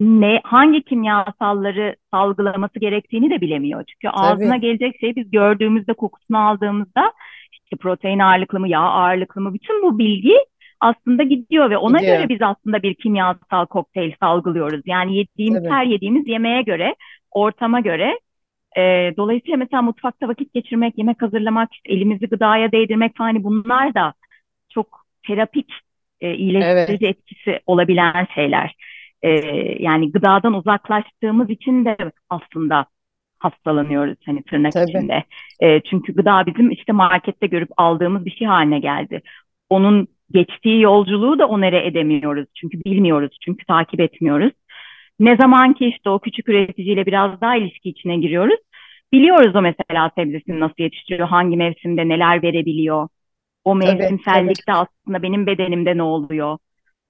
ne hangi kimyasalları salgılaması gerektiğini de bilemiyor. Çünkü Tabii. ağzına gelecek şey biz gördüğümüzde kokusunu aldığımızda işte protein ağırlıklı mı yağ ağırlıklı mı bütün bu bilgi aslında gidiyor ve ona gidiyor. göre biz aslında bir kimyasal kokteyl salgılıyoruz. Yani yediğimiz Tabii. her yediğimiz yemeğe göre, ortama göre e, dolayısıyla mesela mutfakta vakit geçirmek, yemek hazırlamak, işte elimizi gıdaya değdirmek falan hani bunlar da çok terapik, e, iyileştirici evet. etkisi olabilen şeyler e, yani gıdadan uzaklaştığımız için de aslında hastalanıyoruz hani tırnak Tabii. içinde. E, çünkü gıda bizim işte markette görüp aldığımız bir şey haline geldi. Onun geçtiği yolculuğu da onere edemiyoruz. Çünkü bilmiyoruz, çünkü takip etmiyoruz. Ne zaman ki işte o küçük üreticiyle biraz daha ilişki içine giriyoruz. Biliyoruz o mesela sebzesini nasıl yetiştiriyor, hangi mevsimde neler verebiliyor. O mevsimsellikte tabii, tabii. aslında benim bedenimde ne oluyor?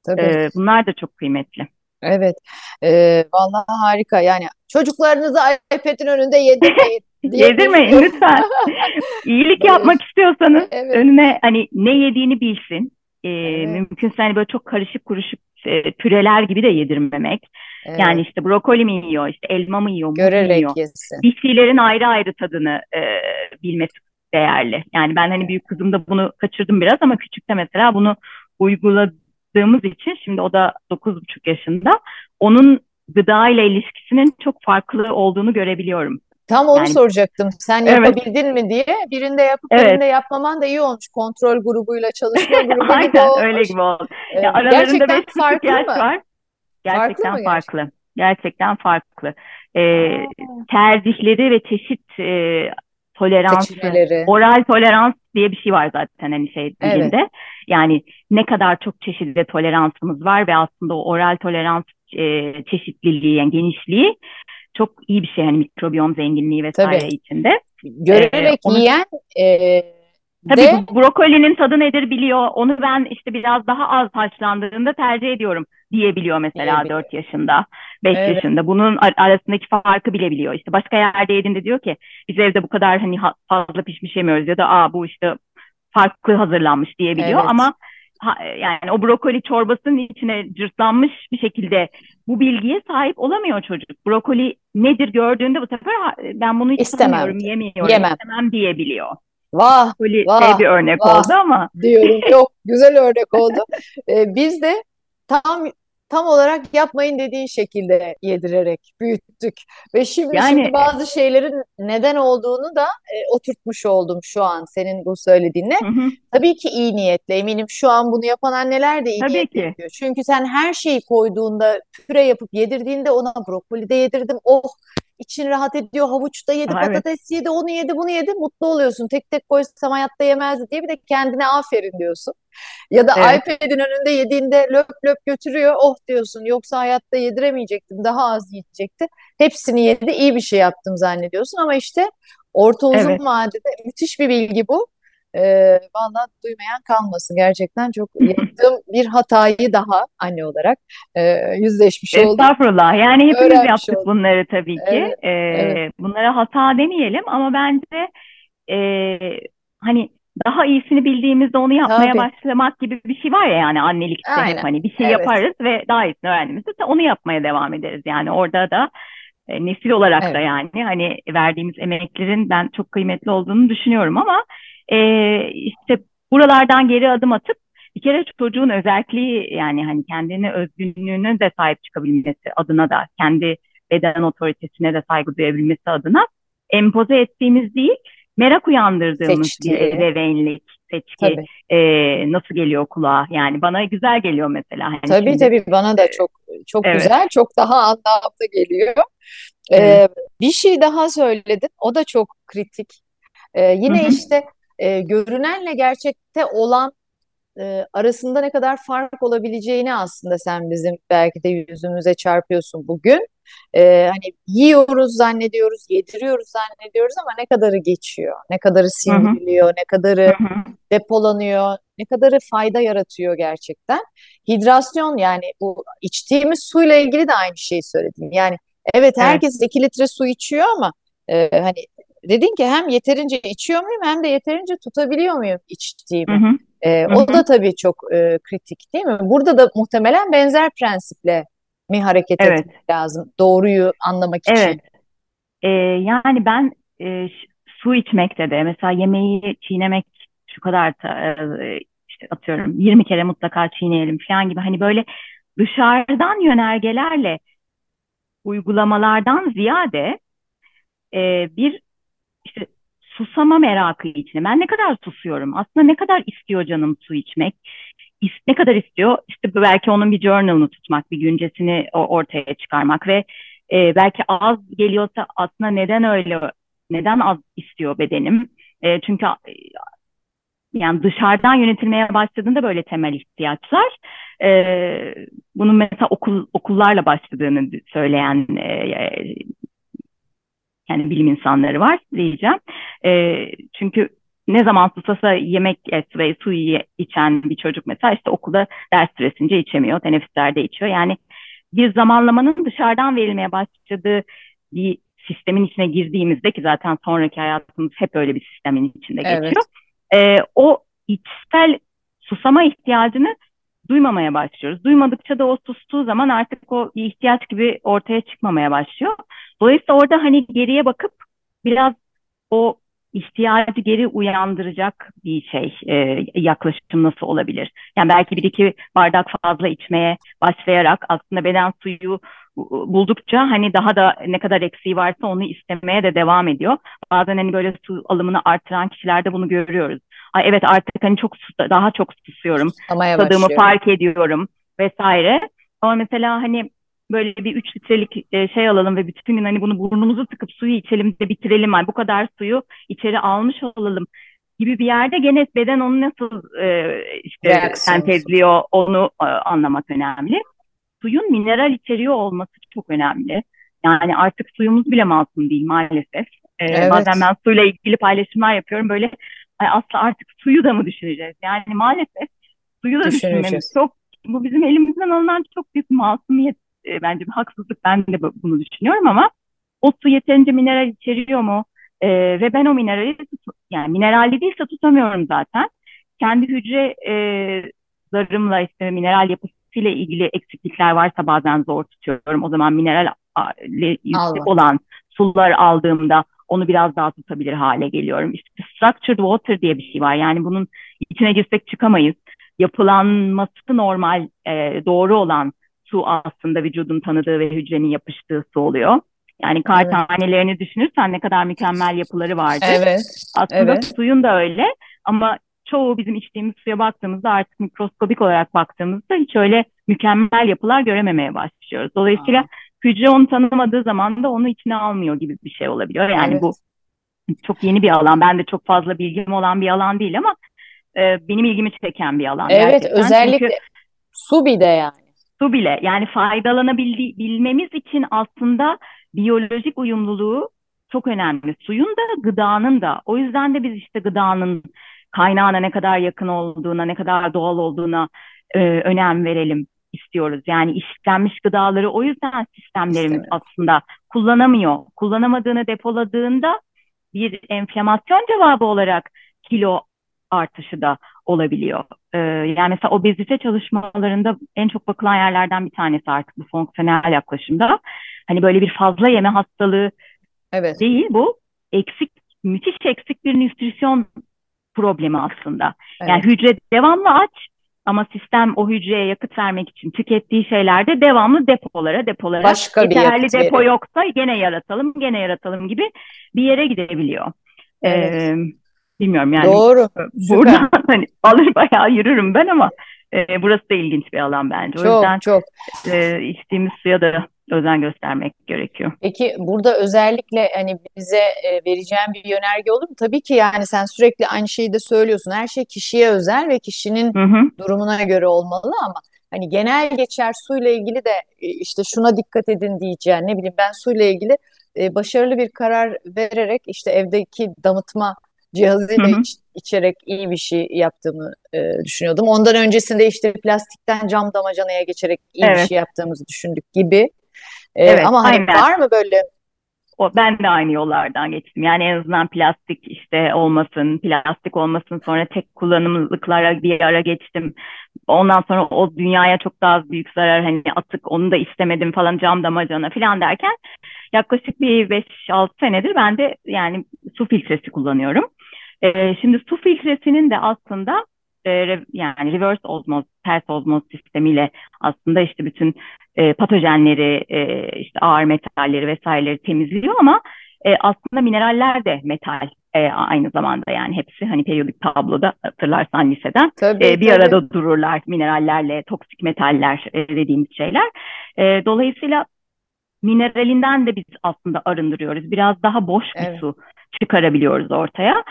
Tabii. E, bunlar da çok kıymetli. Evet, e, vallahi harika. Yani çocuklarınızı iPad'in önünde yedirmeyin. yedirmeyin lütfen. İyilik yapmak istiyorsanız evet. önüne hani ne yediğini bilsin. E, evet. Mümkünse hani böyle çok karışık kuruşuk e, püreler gibi de yedirmemek. Evet. Yani işte brokoli mi yiyor, işte elma mı yiyor, Görerek muz yiyor. yesin. Bir şeylerin ayrı ayrı tadını e, bilmesi değerli. Yani ben hani büyük kızımda bunu kaçırdım biraz ama küçükte mesela bunu uyguladığımız için şimdi o da 9,5 yaşında onun gıda ile ilişkisinin çok farklı olduğunu görebiliyorum. Tam onu yani, soracaktım. Sen evet. yapabildin mi diye. Birinde yapıp evet. birinde yapmaman da iyi olmuş. Kontrol grubuyla çalışma grubu Aynen, gibi olmuş. öyle gibi oldu. Ee, ya aralarında beş buçuk yaş mı? var. Gerçekten farklı. farklı. Gerçekten farklı. Ee, tercihleri ve çeşit e, toleransı, oral tolerans diye bir şey var zaten hani şey dilinde. Evet. Yani ne kadar çok çeşitli toleransımız var ve aslında o oral tolerans e, çeşitliliği, yani genişliği çok iyi bir şey hani mikrobiyom zenginliği vesaire Tabii. içinde. Görerek ee, onu... yiyen e, Tabii de... brokolinin tadı nedir biliyor. Onu ben işte biraz daha az haşlandığında tercih ediyorum diyebiliyor mesela evet. 4 yaşında, 5 evet. yaşında. Bunun arasındaki farkı bile biliyor. İşte başka yerde yediğinde diyor ki biz evde bu kadar hani fazla pişmiş yemiyoruz ya da aa bu işte farklı hazırlanmış diyebiliyor evet. ama ha, yani o brokoli çorbasının içine cırtlanmış bir şekilde bu bilgiye sahip olamıyor çocuk. Brokoli nedir gördüğünde bu sefer ben bunu hiç istemem, yemiyorum, Yemem. istemem diyebiliyor. Vah, Brokoli vah, şey bir örnek vah, oldu ama. Diyorum yok güzel örnek oldu. Ee, biz de tam tam olarak yapmayın dediğin şekilde yedirerek büyüttük. Ve şimdi, yani, şimdi bazı şeylerin neden olduğunu da e, oturtmuş oldum şu an senin bu söylediğinle. Hı hı. Tabii ki iyi niyetle eminim şu an bunu yapan anneler de iyi Tabii niyetle ki. yapıyor. Çünkü sen her şeyi koyduğunda püre yapıp yedirdiğinde ona brokoli de yedirdim. Oh için rahat ediyor. Havuç da yedi, ha, patates evet. yedi, onu yedi, bunu yedi. Mutlu oluyorsun. Tek tek koysam hayatta yemezdi diye bir de kendine aferin diyorsun. Ya da evet. iPad'in önünde yediğinde löp löp götürüyor. Oh diyorsun. Yoksa hayatta yediremeyecektim. Daha az yiyecekti. Hepsini yedi. iyi bir şey yaptım zannediyorsun ama işte orta uzun evet. vadede müthiş bir bilgi bu. Ee, Valla duymayan kalmasın. Gerçekten çok yaptığım bir hatayı daha anne olarak e, yüzleşmiş oldum. Estağfurullah. Yani hepimiz Öğrenmiş yaptık oldum. bunları tabii ki. Evet, ee, evet. Bunlara hata demeyelim ama bence e, hani daha iyisini bildiğimizde onu yapmaya Tabii. başlamak gibi bir şey var ya yani annelikte Aynen. hep hani bir şey evet. yaparız ve daha iyisini öğrendiğimizde onu yapmaya devam ederiz. Yani orada da e, nesil olarak evet. da yani hani verdiğimiz emeklerin ben çok kıymetli olduğunu düşünüyorum ama e, işte buralardan geri adım atıp bir kere çocuğun özelliği yani hani kendine özgünlüğüne de sahip çıkabilmesi adına da kendi beden otoritesine de saygı duyabilmesi adına empoze ettiğimiz değil merak uyandırdığımız Seçti. bir ebeveynlik seçki e, nasıl geliyor kulağa yani bana güzel geliyor mesela. Hani tabii şimdi, tabii bana da çok çok evet. güzel çok daha anlamlı geliyor. Ee, bir şey daha söyledin o da çok kritik. Ee, yine Hı-hı. işte e, görünenle gerçekte olan e, arasında ne kadar fark olabileceğini aslında sen bizim belki de yüzümüze çarpıyorsun bugün. E, hani yiyoruz zannediyoruz, yediriyoruz zannediyoruz ama ne kadarı geçiyor, ne kadarı sindiriliyor, ne kadarı depolanıyor, ne kadarı fayda yaratıyor gerçekten. Hidrasyon yani bu içtiğimiz suyla ilgili de aynı şeyi söyledim. Yani evet herkes evet. 2 litre su içiyor ama e, hani dedin ki hem yeterince içiyor muyum hem de yeterince tutabiliyor muyum içtiğimi? Hı hı. E, hı hı. O da tabii çok e, kritik değil mi? Burada da muhtemelen benzer prensiple mi hareket evet. etmek lazım doğruyu anlamak için? Evet. E, yani ben e, su içmekte de mesela yemeği çiğnemek şu kadar ta, e, işte atıyorum 20 kere mutlaka çiğneyelim falan gibi hani böyle dışarıdan yönergelerle uygulamalardan ziyade e, bir işte susama merakı içine. Ben ne kadar susuyorum? Aslında ne kadar istiyor canım su içmek? ne kadar istiyor? İşte belki onun bir journal'ını tutmak, bir güncesini ortaya çıkarmak ve e, belki az geliyorsa aslında neden öyle, neden az istiyor bedenim? E, çünkü yani dışarıdan yönetilmeye başladığında böyle temel ihtiyaçlar. E, bunun mesela okul okullarla başladığını söyleyen e, yani bilim insanları var diyeceğim. E, çünkü ne zaman susasa yemek et ve su içen bir çocuk mesela işte okulda ders süresince içemiyor, teneffüslerde içiyor. Yani bir zamanlamanın dışarıdan verilmeye başladığı bir sistemin içine girdiğimizde ki zaten sonraki hayatımız hep öyle bir sistemin içinde evet. geçiyor. E, o içsel susama ihtiyacını duymamaya başlıyoruz. Duymadıkça da o sustuğu zaman artık o ihtiyaç gibi ortaya çıkmamaya başlıyor. Dolayısıyla orada hani geriye bakıp biraz o ihtiyacı geri uyandıracak bir şey e, yaklaşım nasıl olabilir? Yani belki bir iki bardak fazla içmeye başlayarak aslında beden suyu buldukça hani daha da ne kadar eksiği varsa onu istemeye de devam ediyor. Bazen hani böyle su alımını artıran kişilerde bunu görüyoruz. Ay evet artık hani çok daha çok susuyorum. Tadımı fark ediyorum vesaire. Ama mesela hani böyle bir 3 litrelik e, şey alalım ve bütün gün hani bunu burnumuzu tıkıp suyu içelim de bitirelim. Yani bu kadar suyu içeri almış olalım gibi bir yerde gene beden onu nasıl e, işte Reaksiyon. sentezliyor onu e, anlamak önemli. Suyun mineral içeriği olması çok önemli. Yani artık suyumuz bile masum değil maalesef. E, evet. Bazen ben suyla ilgili paylaşımlar yapıyorum böyle aslında artık suyu da mı düşüneceğiz? Yani maalesef suyu da düşünmemiz çok bu bizim elimizden alınan çok büyük masumiyet e, bence bir haksızlık. Ben de bunu düşünüyorum ama o su yeterince mineral içeriyor mu? E, ve ben o minerali yani mineralli değilse tutamıyorum zaten. Kendi hücre e, zarımla işte mineral yapısıyla ilgili eksiklikler varsa bazen zor tutuyorum. O zaman mineral yüksek olan sular aldığımda onu biraz daha tutabilir hale geliyorum. İşte structured water diye bir şey var. Yani bunun içine girsek çıkamayız. Yapılanması normal, e, doğru olan su aslında vücudun tanıdığı ve hücrenin yapıştığı su oluyor. Yani kar evet. tanelerini düşünürsen ne kadar mükemmel yapıları vardır. Evet. Aslında evet. suyun da öyle ama çoğu bizim içtiğimiz suya baktığımızda artık mikroskobik olarak baktığımızda hiç öyle mükemmel yapılar görememeye başlıyoruz. Dolayısıyla Aa. hücre onu tanımadığı zaman da onu içine almıyor gibi bir şey olabiliyor. Yani evet. bu çok yeni bir alan. Ben de çok fazla bilgim olan bir alan değil ama e, benim ilgimi çeken bir alan. Evet gerçekten. özellikle Çünkü, su bir de yani su bile yani faydalanabilmemiz için aslında biyolojik uyumluluğu çok önemli. Suyun da gıdanın da. O yüzden de biz işte gıdanın kaynağına ne kadar yakın olduğuna, ne kadar doğal olduğuna e, önem verelim istiyoruz. Yani işlenmiş gıdaları o yüzden sistemlerimiz İstedim. aslında kullanamıyor. Kullanamadığını depoladığında bir enflamasyon cevabı olarak kilo artışı da olabiliyor. Ee, yani mesela obezite çalışmalarında en çok bakılan yerlerden bir tanesi artık bu fonksiyonel yaklaşımda. Hani böyle bir fazla yeme hastalığı evet. değil bu. Eksik, müthiş eksik bir nütrisyon problemi aslında. Evet. Yani hücre devamlı aç ama sistem o hücreye yakıt vermek için tükettiği şeylerde devamlı depolara depolara Başka yeterli bir depo verir. yoksa gene yaratalım gene yaratalım gibi bir yere gidebiliyor. Evet. Ee, Bilmiyorum yani. Doğru. Burada hani alır bayağı yürürüm ben ama e, burası da ilginç bir alan bence. O çok, yüzden çok. E, içtiğimiz suya da özen göstermek gerekiyor. Peki burada özellikle hani bize e, vereceğim bir yönerge olur mu? Tabii ki yani sen sürekli aynı şeyi de söylüyorsun. Her şey kişiye özel ve kişinin hı hı. durumuna göre olmalı ama hani genel geçer suyla ilgili de e, işte şuna dikkat edin diyeceğim. Ne bileyim ben suyla ilgili e, başarılı bir karar vererek işte evdeki damıtma cihazıyla iç, içerek iyi bir şey yaptığımı e, düşünüyordum. Ondan öncesinde işte plastikten cam damacanaya geçerek iyi evet. bir şey yaptığımızı düşündük gibi. E, evet, ama hani var mı böyle o, ben de aynı yollardan geçtim. Yani en azından plastik işte olmasın, plastik olmasın sonra tek kullanımlıklara bir ara geçtim. Ondan sonra o dünyaya çok daha büyük zarar hani atık onu da istemedim falan cam damacana falan derken yaklaşık bir 5-6 senedir ben de yani su filtresi kullanıyorum. E, şimdi su filtresinin de aslında e, yani reverse osmoz, ters osmoz sistemiyle aslında işte bütün e, patojenleri, e, işte ağır metalleri vesaireleri temizliyor ama e, aslında mineraller de metal e, aynı zamanda yani hepsi hani periyodik tabloda hatırlarsan liseden tabii, e, bir tabii. arada dururlar minerallerle toksik metaller e, dediğimiz şeyler. E, dolayısıyla mineralinden de biz aslında arındırıyoruz. Biraz daha boş bir evet. su çıkarabiliyoruz ortaya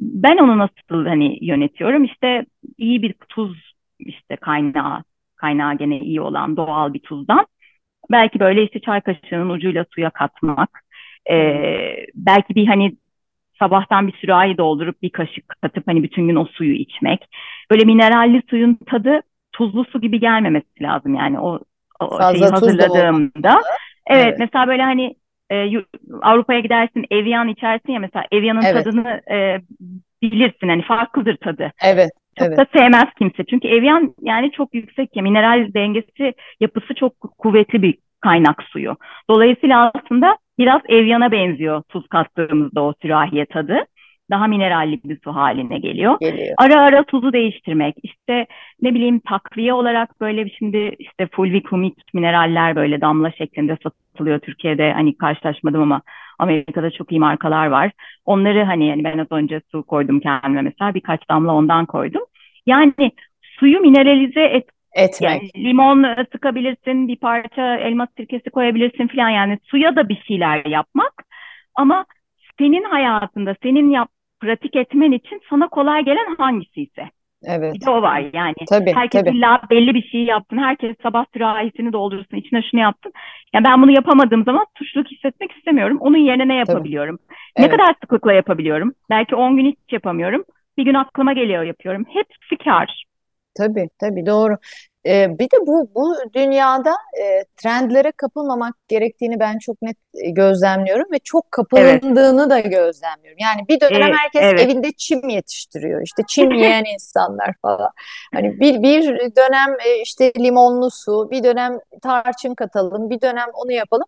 ben onu nasıl hani yönetiyorum? İşte iyi bir tuz işte kaynağı, kaynağı gene iyi olan doğal bir tuzdan. Belki böyle işte çay kaşığının ucuyla suya katmak. Ee, belki bir hani sabahtan bir sürahi doldurup bir kaşık katıp hani bütün gün o suyu içmek. Böyle mineralli suyun tadı tuzlu su gibi gelmemesi lazım yani o, o Fazla şeyi hazırladığımda. Evet, evet mesela böyle hani e, Avrupa'ya gidersin Evian içersin ya mesela Evian'ın evet. tadını e, bilirsin hani farklıdır tadı. Evet. Çok evet. da sevmez kimse. Çünkü Evian yani çok yüksek ya mineral dengesi yapısı çok kuvvetli bir kaynak suyu. Dolayısıyla aslında biraz Evian'a benziyor tuz kattığımızda o sürahiye tadı daha mineralli bir su haline geliyor. geliyor. Ara ara tuzu değiştirmek. İşte ne bileyim takviye olarak böyle şimdi işte fulvikumik mineraller böyle damla şeklinde satılıyor Türkiye'de. Hani karşılaşmadım ama Amerika'da çok iyi markalar var. Onları hani yani ben az önce su koydum kendime mesela birkaç damla ondan koydum. Yani suyu mineralize et, etmek. Yani limon sıkabilirsin, bir parça elma sirkesi koyabilirsin falan yani suya da bir şeyler yapmak. Ama senin hayatında senin yap, pratik etmen için sana kolay gelen hangisi ise. Evet. Bir de o var yani. Tabii, Herkes tabii. illa belli bir şey yapsın. Herkes sabah sürahisini doldursun. içine şunu yapsın. Yani ben bunu yapamadığım zaman suçluluk hissetmek istemiyorum. Onun yerine ne yapabiliyorum? Tabii. Ne kadar sıklıkla yapabiliyorum? Belki 10 gün hiç yapamıyorum. Bir gün aklıma geliyor yapıyorum. Hepsi kar. Tabii tabii doğru. Ee, bir de bu bu dünyada e, trendlere kapılmamak gerektiğini ben çok net e, gözlemliyorum ve çok kapıldığını evet. da gözlemliyorum. Yani bir dönem ee, herkes evet. evinde çim yetiştiriyor. İşte çim yiyen insanlar falan. Hani bir bir dönem e, işte limonlu su, bir dönem tarçın katalım, bir dönem onu yapalım.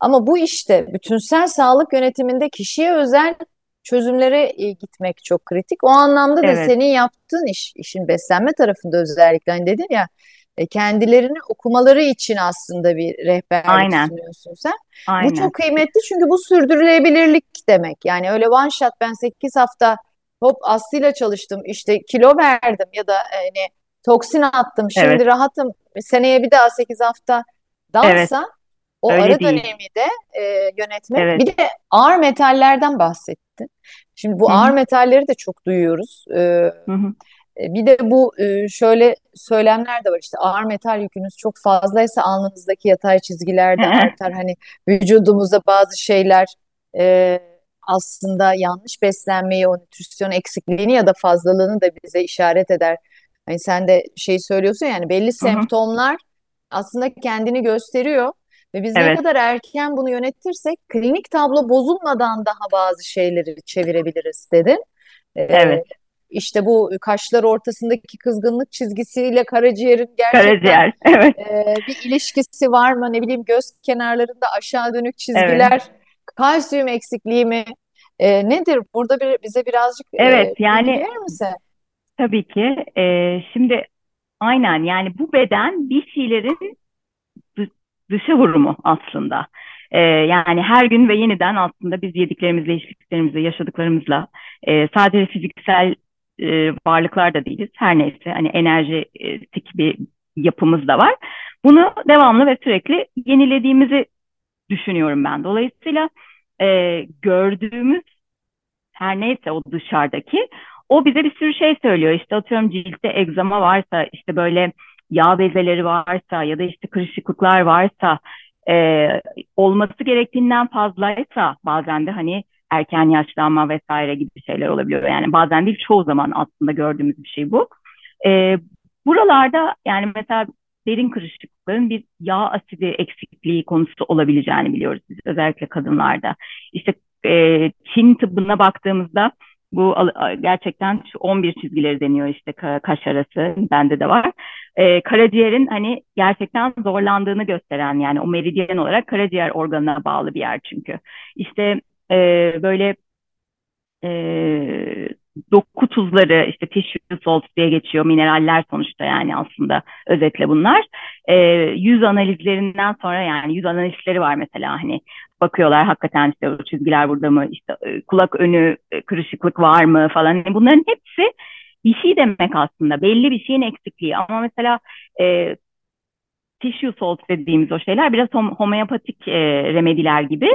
Ama bu işte bütünsel sağlık yönetiminde kişiye özel çözümlere e, gitmek çok kritik. O anlamda da evet. senin yaptığın iş, işin beslenme tarafında özellikle hani dedin ya kendilerini okumaları için aslında bir rehberlik Aynen. sunuyorsun sen. Aynen. Bu çok kıymetli çünkü bu sürdürülebilirlik demek. Yani öyle one shot ben 8 hafta hop Aslı'yla çalıştım işte kilo verdim ya da hani toksin attım şimdi evet. rahatım seneye bir daha 8 hafta dansa evet. o Öyle ara değil. dönemi de e, yönetmek. Evet. Bir de ağır metallerden bahsettin. Şimdi bu Hı-hı. ağır metalleri de çok duyuyoruz. Ee, Hı-hı. E, bir de bu e, şöyle söylemler de var işte ağır metal yükünüz çok fazlaysa alnınızdaki yatay çizgiler de artar. Hani vücudumuzda bazı şeyler e, aslında yanlış beslenmeyi, o nütrisyon eksikliğini ya da fazlalığını da bize işaret eder. Hani sen de şey söylüyorsun yani belli semptomlar aslında kendini gösteriyor ve biz evet. ne kadar erken bunu yönetirsek klinik tablo bozulmadan daha bazı şeyleri çevirebiliriz dedin. Evet. İşte bu kaşlar ortasındaki kızgınlık çizgisiyle karaciğerin gerçekten Karaciğer, evet. e, bir ilişkisi var mı? Ne bileyim göz kenarlarında aşağı dönük çizgiler, evet. kalsiyum eksikliği mi? E, nedir? Burada bir, bize birazcık e, evet, e, yani misin? Tabii ki. E, şimdi aynen yani bu beden bir şeylerin dışa vurumu aslında. E, yani her gün ve yeniden aslında biz yediklerimizle, içtiklerimizle, yaşadıklarımızla e, sadece fiziksel e, varlıklar da değiliz. Her neyse hani enerjetik bir yapımız da var. Bunu devamlı ve sürekli yenilediğimizi düşünüyorum ben. Dolayısıyla e, gördüğümüz her neyse o dışarıdaki o bize bir sürü şey söylüyor. İşte atıyorum ciltte egzama varsa, işte böyle yağ bezeleri varsa ya da işte kırışıklıklar varsa e, olması gerektiğinden fazlaysa bazen de hani erken yaşlanma vesaire gibi şeyler olabiliyor. Yani bazen değil çoğu zaman aslında gördüğümüz bir şey bu. E, buralarda yani mesela derin kırışıklıkların bir yağ asidi eksikliği konusu olabileceğini biliyoruz biz özellikle kadınlarda. İşte e, Çin tıbbına baktığımızda bu gerçekten 11 çizgileri deniyor işte kaş arası bende de var. Ee, karaciğerin hani gerçekten zorlandığını gösteren yani o meridyen olarak karaciğer organına bağlı bir yer çünkü. İşte e, böyle e, doku tuzları işte tissue salts diye geçiyor mineraller sonuçta yani aslında özetle bunlar. E, yüz analizlerinden sonra yani yüz analizleri var mesela hani bakıyorlar hakikaten işte o çizgiler burada mı işte e, kulak önü e, kırışıklık var mı falan. Yani bunların hepsi bir şey demek aslında belli bir şeyin eksikliği. Ama mesela e, tissue salts dediğimiz o şeyler biraz hom homeopatik e, remediler gibi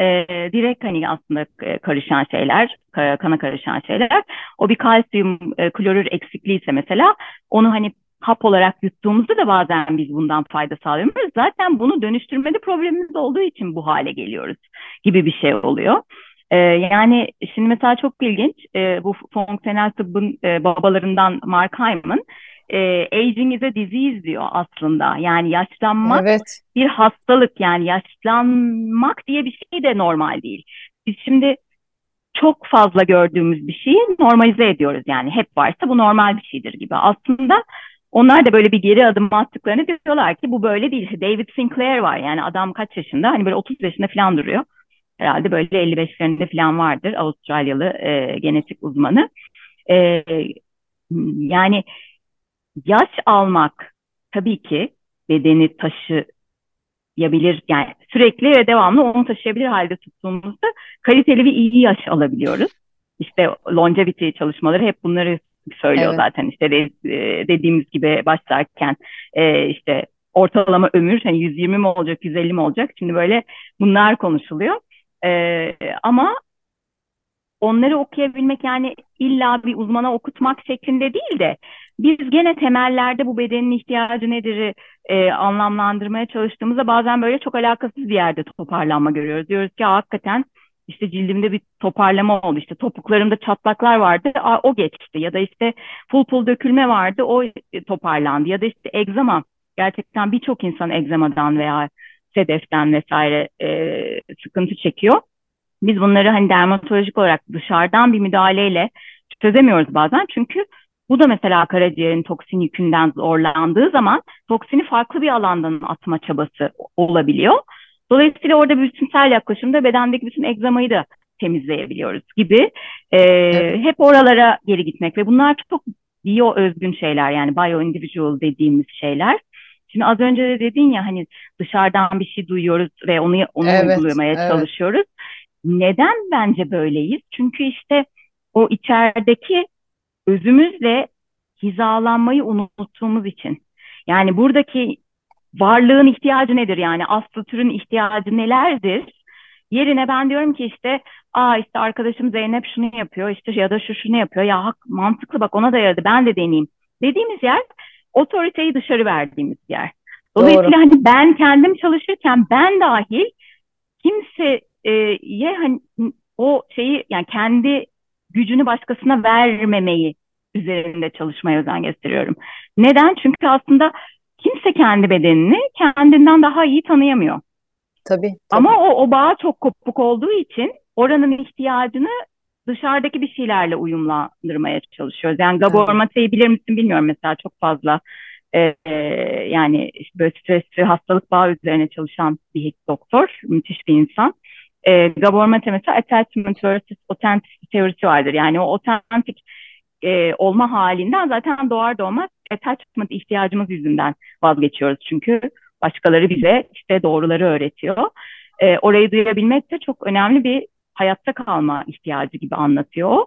e, direkt hani aslında e, karışan şeyler, kana karışan şeyler. O bir kalsiyum e, klorür eksikliği ise mesela onu hani hap olarak yuttuğumuzda da bazen biz bundan fayda sağlıyoruz. Zaten bunu dönüştürmede problemimiz olduğu için bu hale geliyoruz gibi bir şey oluyor. Ee, yani şimdi mesela çok ilginç e, bu fonksiyonel tıbbın e, babalarından Mark Hyman e, aging is a disease diyor aslında. Yani yaşlanmak Evet. bir hastalık yani yaşlanmak diye bir şey de normal değil. Biz şimdi çok fazla gördüğümüz bir şeyi normalize ediyoruz yani hep varsa bu normal bir şeydir gibi. Aslında onlar da böyle bir geri adım attıklarını diyorlar ki bu böyle değil. David Sinclair var yani adam kaç yaşında hani böyle 30 yaşında falan duruyor. Herhalde böyle 55'lerinde falan vardır Avustralyalı e, genetik uzmanı. E, yani yaş almak tabii ki bedeni taşıyabilir yani sürekli ve devamlı onu taşıyabilir halde tuttuğumuzda kaliteli ve iyi yaş alabiliyoruz. İşte longevity çalışmaları hep bunları söylüyor evet. zaten işte de, e, dediğimiz gibi başlarken e, işte ortalama ömür hani 120 mi olacak 150 mi olacak şimdi böyle bunlar konuşuluyor e, ama onları okuyabilmek yani illa bir uzmana okutmak şeklinde değil de biz gene temellerde bu bedenin ihtiyacı nedir e, anlamlandırmaya çalıştığımızda bazen böyle çok alakasız bir yerde toparlanma görüyoruz. Diyoruz ki hakikaten işte cildimde bir toparlama oldu. İşte topuklarımda çatlaklar vardı. O geçti. Ya da işte pul pul dökülme vardı. O toparlandı. Ya da işte egzama. Gerçekten birçok insan egzamadan veya sedeften vesaire e, sıkıntı çekiyor. Biz bunları hani dermatolojik olarak dışarıdan bir müdahaleyle çözemiyoruz bazen. Çünkü bu da mesela karaciğerin toksin yükünden zorlandığı zaman toksini farklı bir alandan atma çabası olabiliyor. Dolayısıyla orada bütünsel yaklaşımda bedendeki bütün egzamayı da temizleyebiliyoruz gibi. E, evet. Hep oralara geri gitmek ve bunlar çok bio özgün şeyler yani bio individual dediğimiz şeyler. Şimdi az önce de dedin ya hani dışarıdan bir şey duyuyoruz ve onu onu evet, uygulamaya evet. çalışıyoruz. Neden bence böyleyiz? Çünkü işte o içerideki özümüzle hizalanmayı unuttuğumuz için. Yani buradaki varlığın ihtiyacı nedir yani aslı türün ihtiyacı nelerdir? Yerine ben diyorum ki işte aa işte arkadaşım Zeynep şunu yapıyor işte ya da şu şunu yapıyor ya hak, mantıklı bak ona da yaradı ben de deneyeyim dediğimiz yer otoriteyi dışarı verdiğimiz yer. Dolayısıyla Doğru. hani ben kendim çalışırken ben dahil kimseye hani o şeyi yani kendi gücünü başkasına vermemeyi üzerinde çalışmaya özen gösteriyorum. Neden? Çünkü aslında kimse kendi bedenini kendinden daha iyi tanıyamıyor. Tabii. tabii. Ama o, o bağ çok kopuk olduğu için oranın ihtiyacını dışarıdaki bir şeylerle uyumlandırmaya çalışıyoruz. Yani Gabor Mate'yi bilir misin bilmiyorum mesela çok fazla e, e, yani böyle stresli hastalık bağı üzerine çalışan bir doktor, müthiş bir insan. E, Gabor Mate mesela attachment versus authenticity teorisi vardır. Yani o authentic e, olma halinden zaten doğar doğmaz attachment ihtiyacımız yüzünden vazgeçiyoruz. Çünkü başkaları bize işte doğruları öğretiyor. E, orayı duyabilmek de çok önemli bir hayatta kalma ihtiyacı gibi anlatıyor.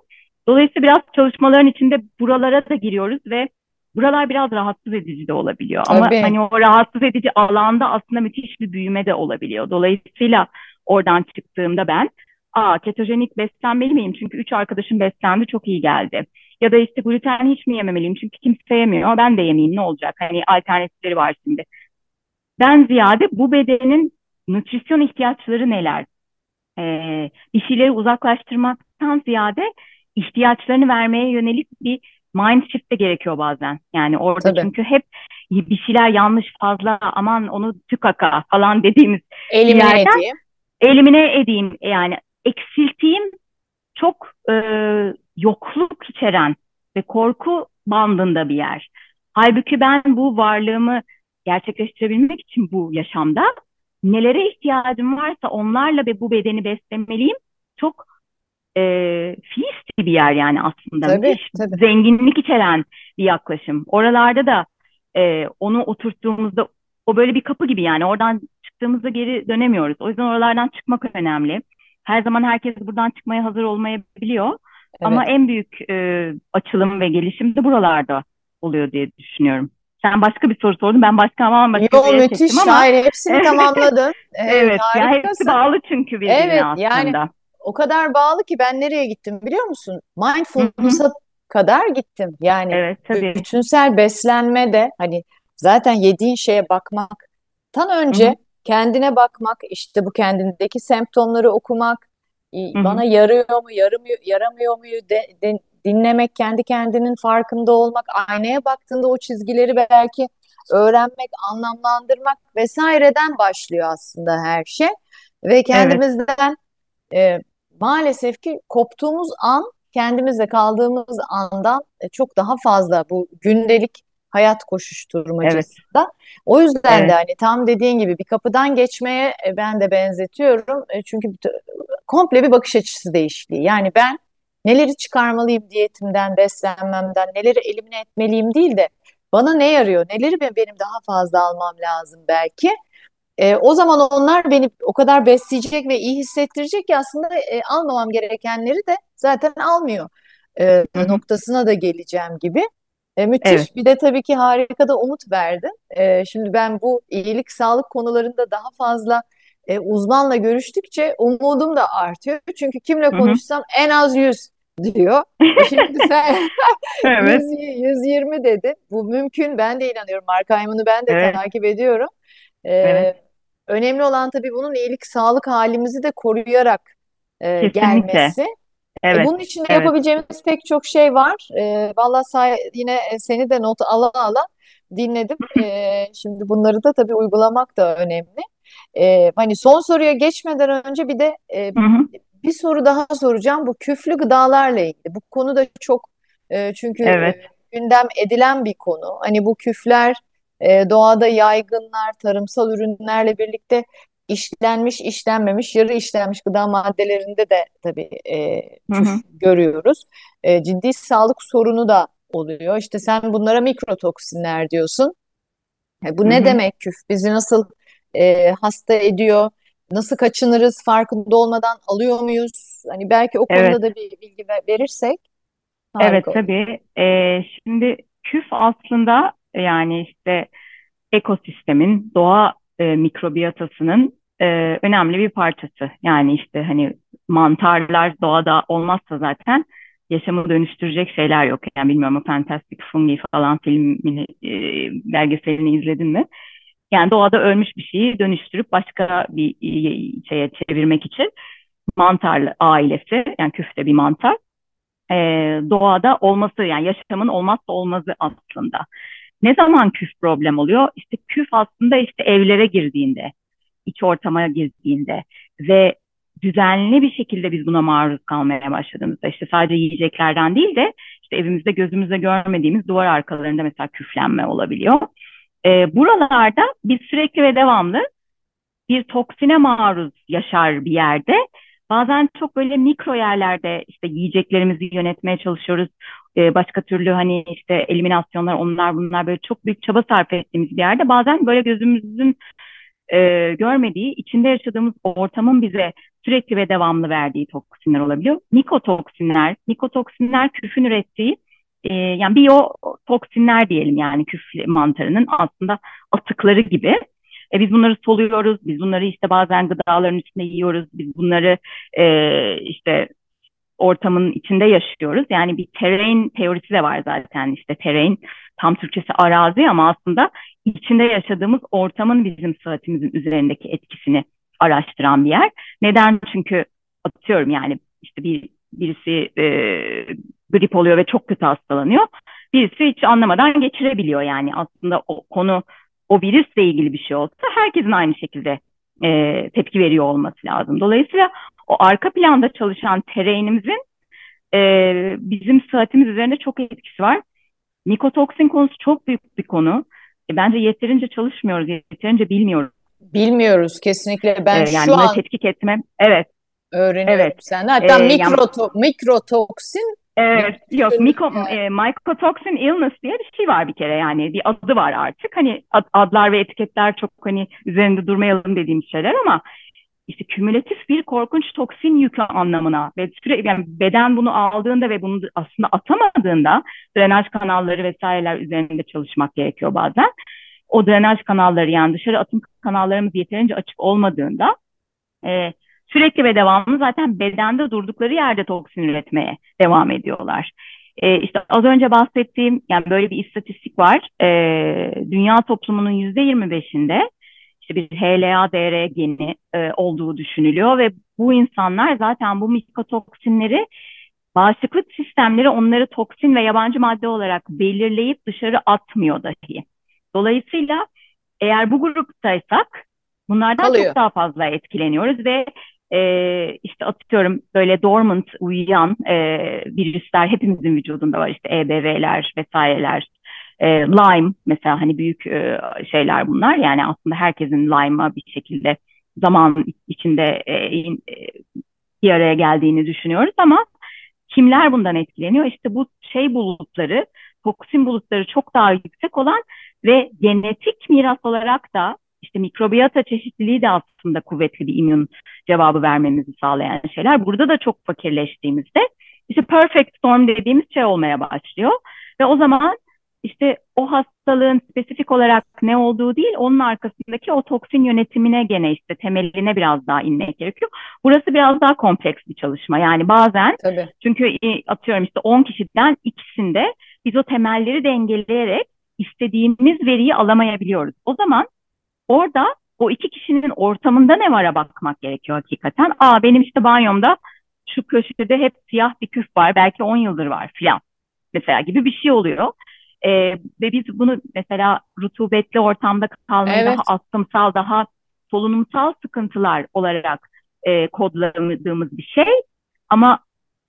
Dolayısıyla biraz çalışmaların içinde buralara da giriyoruz ve buralar biraz rahatsız edici de olabiliyor. Tabii. Ama hani o rahatsız edici alanda aslında müthiş bir büyüme de olabiliyor. Dolayısıyla oradan çıktığımda ben aa ketojenik beslenmeli miyim? Çünkü üç arkadaşım beslendi çok iyi geldi. Ya da işte gluten hiç mi yememeliyim? Çünkü kimse yemiyor. Ben de yemeyeyim ne olacak? Hani alternatifleri var şimdi. Ben ziyade bu bedenin nutrisyon ihtiyaçları neler? Ee, bir şeyleri uzaklaştırmaktan ziyade ihtiyaçlarını vermeye yönelik bir mind shift de gerekiyor bazen. Yani orada Tabii. çünkü hep bir şeyler yanlış fazla aman onu tükaka falan dediğimiz elimine yerden, edeyim. Elimine edeyim yani eksilteyim çok e, yokluk içeren ve korku bandında bir yer. Halbuki ben bu varlığımı gerçekleştirebilmek için bu yaşamda nelere ihtiyacım varsa onlarla ve bu bedeni beslemeliyim. Çok e, feast bir yer yani aslında. Tabii, tabii. Zenginlik içeren bir yaklaşım. Oralarda da e, onu oturttuğumuzda o böyle bir kapı gibi yani oradan çıktığımızda geri dönemiyoruz. O yüzden oralardan çıkmak önemli. Her zaman herkes buradan çıkmaya hazır olmayabiliyor. Evet. Ama en büyük e, açılım ve gelişim de buralarda oluyor diye düşünüyorum. Sen başka bir soru sordun. Ben başka ama başka Yo, bir müthiş. ama. Hayır hepsini tamamladın. evet. Yani hepsi bağlı çünkü birbirine evet, aslında. Yani o kadar bağlı ki ben nereye gittim biliyor musun? Mindfulness'a kadar gittim. Yani evet, tabii. bütünsel beslenme de hani zaten yediğin şeye bakmaktan önce Hı-hı. Kendine bakmak, işte bu kendindeki semptomları okumak, bana yarıyor mu, yaramıyor, yaramıyor mu de, de, dinlemek, kendi kendinin farkında olmak, aynaya baktığında o çizgileri belki öğrenmek, anlamlandırmak vesaireden başlıyor aslında her şey. Ve kendimizden evet. e, maalesef ki koptuğumuz an kendimizle kaldığımız andan e, çok daha fazla bu gündelik hayat koşuşturmacasında. Evet. O yüzden evet. de hani tam dediğin gibi bir kapıdan geçmeye e, ben de benzetiyorum. E, çünkü komple bir bakış açısı değişikliği. Yani ben neleri çıkarmalıyım diyetimden, beslenmemden, neleri elimine etmeliyim değil de bana ne yarıyor, neleri benim daha fazla almam lazım belki. E, o zaman onlar beni o kadar besleyecek ve iyi hissettirecek ki aslında e, almamam gerekenleri de zaten almıyor e, noktasına da geleceğim gibi. E, müthiş. Evet. Bir de tabii ki harika da umut verdi. E, şimdi ben bu iyilik, sağlık konularında daha fazla e, uzmanla görüştükçe umudum da artıyor. Çünkü kimle konuşsam Hı-hı. en az 100 diyor. E şimdi sen evet. 100, 120 dedin. Bu mümkün. Ben de inanıyorum. Mark Hyman'ı ben de evet. takip ediyorum. Ee, evet. Önemli olan tabii bunun iyilik, sağlık halimizi de koruyarak e, gelmesi. Evet, e, bunun için de evet. yapabileceğimiz pek çok şey var. E, Valla yine seni de not ala ala dinledim. E, şimdi bunları da tabii uygulamak da önemli. E, hani son soruya geçmeden önce bir de e, bir soru daha soracağım. Bu küflü gıdalarla ilgili. Bu konu da çok e, çünkü evet. gündem edilen bir konu. Hani bu küfler e, doğada yaygınlar, tarımsal ürünlerle birlikte işlenmiş, işlenmemiş, yarı işlenmiş gıda maddelerinde de tabii e, küf görüyoruz. E, ciddi sağlık sorunu da oluyor. İşte sen bunlara mikrotoksinler diyorsun. E, bu Hı-hı. ne demek küf? Bizi nasıl e, hasta ediyor? Nasıl kaçınırız? Farkında olmadan alıyor muyuz? Hani belki o konuda evet. da bir bilgi verirsek. Evet tabii. Ee, şimdi küf aslında yani işte ekosistemin, doğa e, mikrobiyotasının e, önemli bir parçası. Yani işte hani mantarlar doğada olmazsa zaten yaşamı dönüştürecek şeyler yok. Yani bilmiyorum Fantastic Fungi falan filmini, e, belgeselini izledin mi? Yani doğada ölmüş bir şeyi dönüştürüp başka bir e, şeye çevirmek için mantarlı ailesi, yani küfte bir mantar, e, doğada olması yani yaşamın olmazsa olmazı aslında. Ne zaman küf problem oluyor? İşte küf aslında işte evlere girdiğinde, iç ortama girdiğinde ve düzenli bir şekilde biz buna maruz kalmaya başladığımızda işte sadece yiyeceklerden değil de işte evimizde gözümüzle görmediğimiz duvar arkalarında mesela küflenme olabiliyor. Ee, buralarda biz sürekli ve devamlı bir toksine maruz yaşar bir yerde bazen çok böyle mikro yerlerde işte yiyeceklerimizi yönetmeye çalışıyoruz. Ee, başka türlü hani işte eliminasyonlar onlar bunlar böyle çok büyük çaba sarf ettiğimiz bir yerde bazen böyle gözümüzün e, görmediği, içinde yaşadığımız ortamın bize sürekli ve devamlı verdiği toksinler olabiliyor. Nikotoksinler, nikotoksinler küfün ürettiği e, yani biyotoksinler diyelim yani küf mantarının aslında atıkları gibi. E, biz bunları soluyoruz, biz bunları işte bazen gıdaların içinde yiyoruz, biz bunları e, işte ortamın içinde yaşıyoruz. Yani bir terrain teorisi de var zaten işte terrain tam Türkçesi arazi ama aslında içinde yaşadığımız ortamın bizim sıhhatimizin üzerindeki etkisini araştıran bir yer. Neden? Çünkü atıyorum yani işte bir birisi e, grip oluyor ve çok kötü hastalanıyor. Birisi hiç anlamadan geçirebiliyor yani aslında o konu o virüsle ilgili bir şey olsa herkesin aynı şekilde e, tepki veriyor olması lazım. Dolayısıyla o arka planda çalışan tereyinimizin e, bizim sıhhatimiz üzerinde çok etkisi var. Nikotoksin konusu çok büyük bir konu. E, bence yeterince çalışmıyoruz, yeterince bilmiyoruz. Bilmiyoruz kesinlikle. Ben ee, yani şu an tetkik etme. Evet. Öğreniyorum evet. sen. Hatta ee, mikroto yani, mikrotoksin Evet, yok miko, e, mycotoxin illness diye bir şey var bir kere yani bir adı var artık. Hani ad, adlar ve etiketler çok hani üzerinde durmayalım dediğimiz şeyler ama işte kümülatif bir korkunç toksin yükü anlamına ve sürekli yani beden bunu aldığında ve bunu aslında atamadığında drenaj kanalları vesaireler üzerinde çalışmak gerekiyor bazen. O drenaj kanalları yani dışarı atım kanallarımız yeterince açık olmadığında e, sürekli ve devamlı zaten bedende durdukları yerde toksin üretmeye devam ediyorlar. E, işte az önce bahsettiğim yani böyle bir istatistik var. E, dünya toplumunun yüzde 25'inde işte bir HLA-DR geni e, olduğu düşünülüyor ve bu insanlar zaten bu mikotoksinleri bağışıklık sistemleri onları toksin ve yabancı madde olarak belirleyip dışarı atmıyor dahi. Dolayısıyla eğer bu gruptaysak bunlardan Kalıyor. çok daha fazla etkileniyoruz ve e, işte atıyorum böyle dormant uyuyan e, virüsler hepimizin vücudunda var işte EBV'ler vesaireler e, Lyme mesela hani büyük e, şeyler bunlar yani aslında herkesin Lyme'a bir şekilde zaman içinde e, e, bir araya geldiğini düşünüyoruz ama kimler bundan etkileniyor? İşte bu şey bulutları, toksin bulutları çok daha yüksek olan ve genetik miras olarak da işte mikrobiyata çeşitliliği de aslında kuvvetli bir immün cevabı vermemizi sağlayan şeyler. Burada da çok fakirleştiğimizde işte perfect storm dediğimiz şey olmaya başlıyor. Ve o zaman işte o hastalığın spesifik olarak ne olduğu değil, onun arkasındaki o toksin yönetimine gene işte temeline biraz daha inmek gerekiyor. Burası biraz daha kompleks bir çalışma. Yani bazen Tabii. çünkü e, atıyorum işte 10 kişiden ikisinde biz o temelleri dengeleyerek istediğimiz veriyi alamayabiliyoruz. O zaman orada o iki kişinin ortamında ne vara bakmak gerekiyor hakikaten. Aa benim işte banyomda şu köşede hep siyah bir küf var belki 10 yıldır var filan mesela gibi bir şey oluyor. Ee, ve biz bunu mesela rutubetli ortamda kalmayı evet. daha astımsal, daha solunumsal sıkıntılar olarak e, kodladığımız bir şey. Ama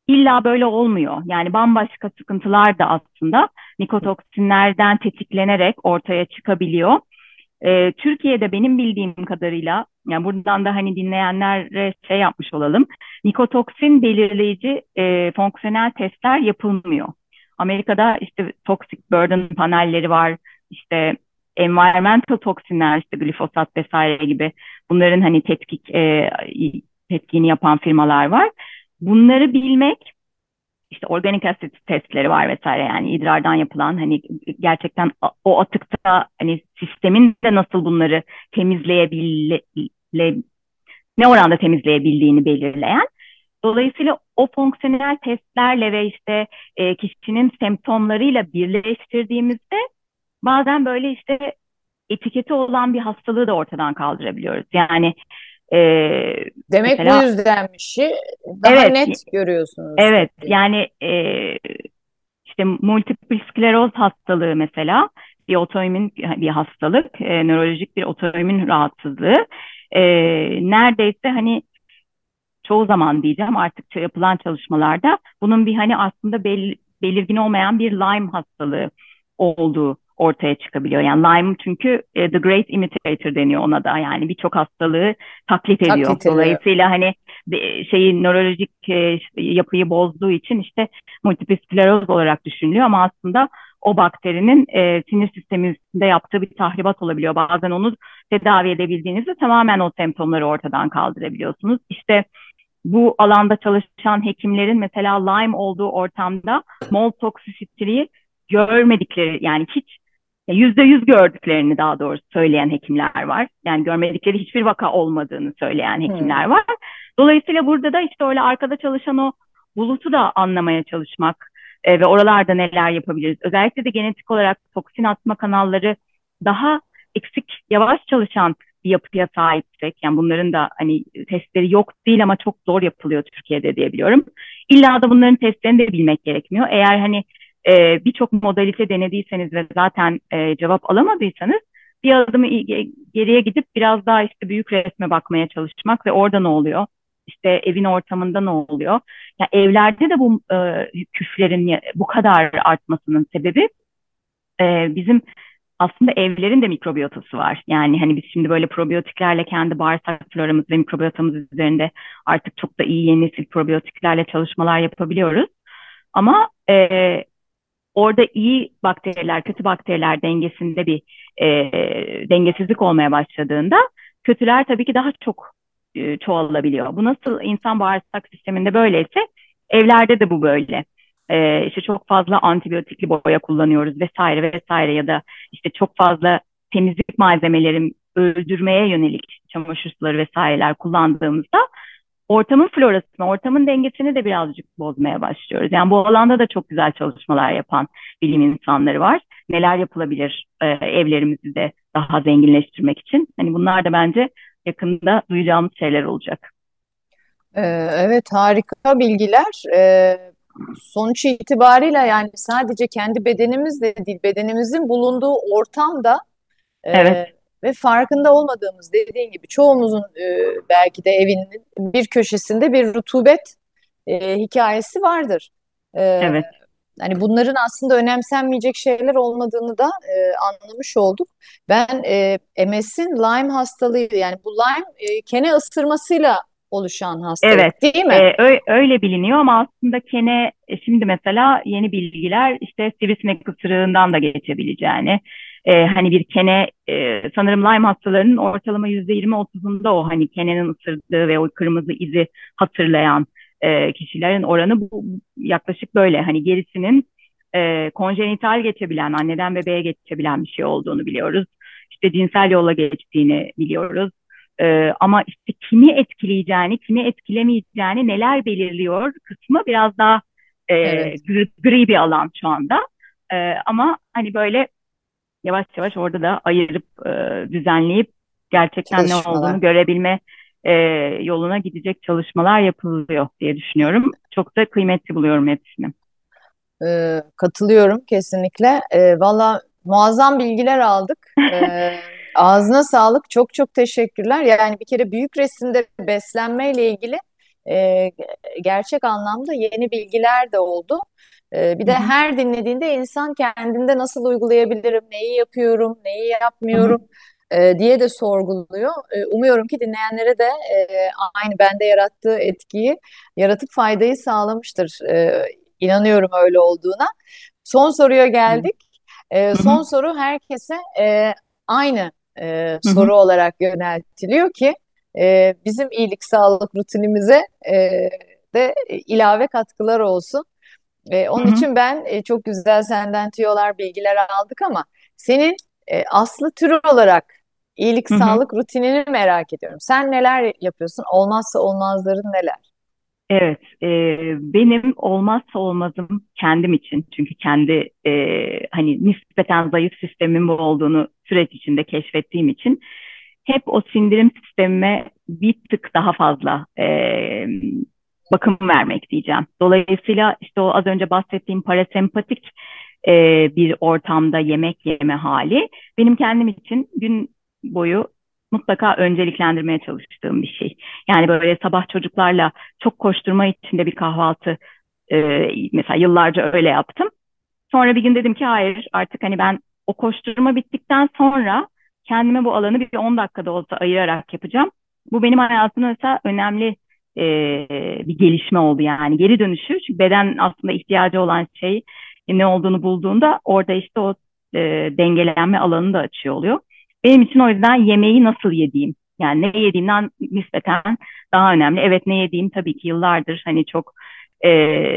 illa böyle olmuyor. Yani bambaşka sıkıntılar da aslında nikotoksinlerden tetiklenerek ortaya çıkabiliyor. Ee, Türkiye'de benim bildiğim kadarıyla, yani buradan da hani dinleyenlere şey yapmış olalım, nikotoksin belirleyici e, fonksiyonel testler yapılmıyor. Amerika'da işte toxic burden panelleri var, işte environmental toksinler, işte glifosat vesaire gibi bunların hani tetkik e, tetkini yapan firmalar var. Bunları bilmek işte organik asit testleri var vesaire yani idrardan yapılan hani gerçekten o atıkta hani sistemin de nasıl bunları temizleyebile ne oranda temizleyebildiğini belirleyen Dolayısıyla o fonksiyonel testlerle ve işte e, kişinin semptomlarıyla birleştirdiğimizde bazen böyle işte etiketi olan bir hastalığı da ortadan kaldırabiliyoruz. Yani e, Demek mesela, bu yüzdenmiş. Daha evet, net görüyorsunuz. Evet yani e, işte multiple skleroz hastalığı mesela bir otoimmün bir hastalık, e, nörolojik bir otoimmün rahatsızlığı. E, neredeyse hani çoğu zaman diyeceğim artık yapılan çalışmalarda bunun bir hani aslında bel, belirgin olmayan bir Lyme hastalığı olduğu ortaya çıkabiliyor. Yani Lyme çünkü e, the great imitator deniyor ona da. Yani birçok hastalığı taklit ediyor. Taklit Dolayısıyla hani şeyi nörolojik e, yapıyı bozduğu için işte multiple skleroz olarak düşünülüyor ama aslında o bakterinin e, sinir sisteminde yaptığı bir tahribat olabiliyor. Bazen onu tedavi edebildiğinizde tamamen o semptomları ortadan kaldırabiliyorsunuz. İşte bu alanda çalışan hekimlerin mesela Lyme olduğu ortamda mol toksisitliği görmedikleri yani hiç yüzde yüz gördüklerini daha doğrusu söyleyen hekimler var. Yani görmedikleri hiçbir vaka olmadığını söyleyen hekimler hmm. var. Dolayısıyla burada da işte öyle arkada çalışan o bulutu da anlamaya çalışmak e, ve oralarda neler yapabiliriz. Özellikle de genetik olarak toksin atma kanalları daha eksik, yavaş çalışan bir yapıya sahipsek, yani bunların da hani testleri yok değil ama çok zor yapılıyor Türkiye'de diyebiliyorum. İlla da bunların testlerini de bilmek gerekmiyor. Eğer hani e, birçok modalite denediyseniz ve zaten e, cevap alamadıysanız bir adımı geriye gidip biraz daha işte büyük resme bakmaya çalışmak ve orada ne oluyor? İşte evin ortamında ne oluyor? Yani evlerde de bu e, küflerin bu kadar artmasının sebebi e, bizim aslında evlerin de mikrobiyotası var. Yani hani biz şimdi böyle probiyotiklerle kendi bağırsak floramız ve mikrobiyotamız üzerinde artık çok da iyi yeni nesil probiyotiklerle çalışmalar yapabiliyoruz. Ama e, orada iyi bakteriler, kötü bakteriler dengesinde bir e, dengesizlik olmaya başladığında kötüler tabii ki daha çok e, çoğalabiliyor. Bu nasıl insan bağırsak sisteminde böyleyse evlerde de bu böyle. E, işte çok fazla antibiyotikli boya kullanıyoruz vesaire vesaire ya da işte çok fazla temizlik malzemeleri öldürmeye yönelik çamaşır suları vesaireler kullandığımızda ortamın florasını, ortamın dengesini de birazcık bozmaya başlıyoruz. Yani bu alanda da çok güzel çalışmalar yapan bilim insanları var. Neler yapılabilir e, evlerimizi de daha zenginleştirmek için. Hani bunlar da bence yakında duyacağımız şeyler olacak. Ee, evet harika bilgiler. Sonuç itibariyle yani sadece kendi bedenimiz de değil, bedenimizin bulunduğu ortamda e, Evet, ve farkında olmadığımız dediğin gibi çoğumuzun e, belki de evinin bir köşesinde bir rutubet e, hikayesi vardır. E, evet. hani bunların aslında önemsenmeyecek şeyler olmadığını da e, anlamış olduk. Ben e, MS'in Lyme hastalığı yani bu Lyme e, kene ısırmasıyla oluşan Evet, hastalık değil mi? e, ö- öyle biliniyor ama aslında kene e, şimdi mesela yeni bilgiler işte sivrisinek ısırığından da geçebileceğini, e, hani bir kene e, sanırım Lyme hastalarının ortalama yüzde yirmi otuzunda o hani kenenin ısırdığı ve o kırmızı izi hatırlayan e, kişilerin oranı bu, yaklaşık böyle hani gerisinin e, konjenital geçebilen, anneden bebeğe geçebilen bir şey olduğunu biliyoruz. İşte cinsel yolla geçtiğini biliyoruz. Ee, ama işte kimi etkileyeceğini, kimi etkilemeyeceğini neler belirliyor kısmı biraz daha e, Evet, gri, gri bir alan şu anda. Ee, ama hani böyle yavaş yavaş orada da ayırıp e, düzenleyip gerçekten ne olduğunu görebilme e, yoluna gidecek çalışmalar yapılıyor diye düşünüyorum. Çok da kıymetli buluyorum hepsini. Ee, katılıyorum kesinlikle. Ee, valla muazzam bilgiler aldık. Ee, ağzına sağlık. Çok çok teşekkürler. Yani bir kere büyük resimde beslenmeyle ilgili e, gerçek anlamda yeni bilgiler de oldu. Ee, bir de hı, her dinlediğinde insan kendinde nasıl uygulayabilirim, neyi yapıyorum, neyi yapmıyorum e, diye de sorguluyor. E, umuyorum ki dinleyenlere de e, aynı bende yarattığı etkiyi yaratıp faydayı sağlamıştır. E, İnanıyorum öyle olduğuna. Son soruya geldik. Hı, son soru herkese e, aynı e, soru olarak yöneltiliyor ki e, bizim iyilik sağlık rutinimize e, de ilave katkılar olsun. E, onun hı, için ben e, çok güzel senden tüyolar, bilgiler aldık ama senin e, aslı tür olarak iyilik hı hı. sağlık rutinini merak ediyorum. Sen neler yapıyorsun? Olmazsa olmazların neler? Evet, e, benim olmazsa olmazım kendim için. Çünkü kendi e, hani nispeten zayıf sistemim bu olduğunu süreç içinde keşfettiğim için hep o sindirim sistemime bir tık daha fazla e, bakım vermek diyeceğim. Dolayısıyla işte o az önce bahsettiğim parasempatik e, bir ortamda yemek yeme hali benim kendim için gün boyu mutlaka önceliklendirmeye çalıştığım bir şey. Yani böyle sabah çocuklarla çok koşturma içinde bir kahvaltı e, mesela yıllarca öyle yaptım. Sonra bir gün dedim ki hayır artık hani ben o koşturma bittikten sonra kendime bu alanı bir 10 dakikada olsa ayırarak yapacağım. Bu benim hayatımda mesela önemli e, bir gelişme oldu yani geri dönüşü. Çünkü beden aslında ihtiyacı olan şey e, ne olduğunu bulduğunda orada işte o e, dengelenme alanını da açıyor oluyor. Benim için o yüzden yemeği nasıl yediğim yani ne yediğimden nispeten daha önemli. Evet ne yediğim tabii ki yıllardır hani çok e,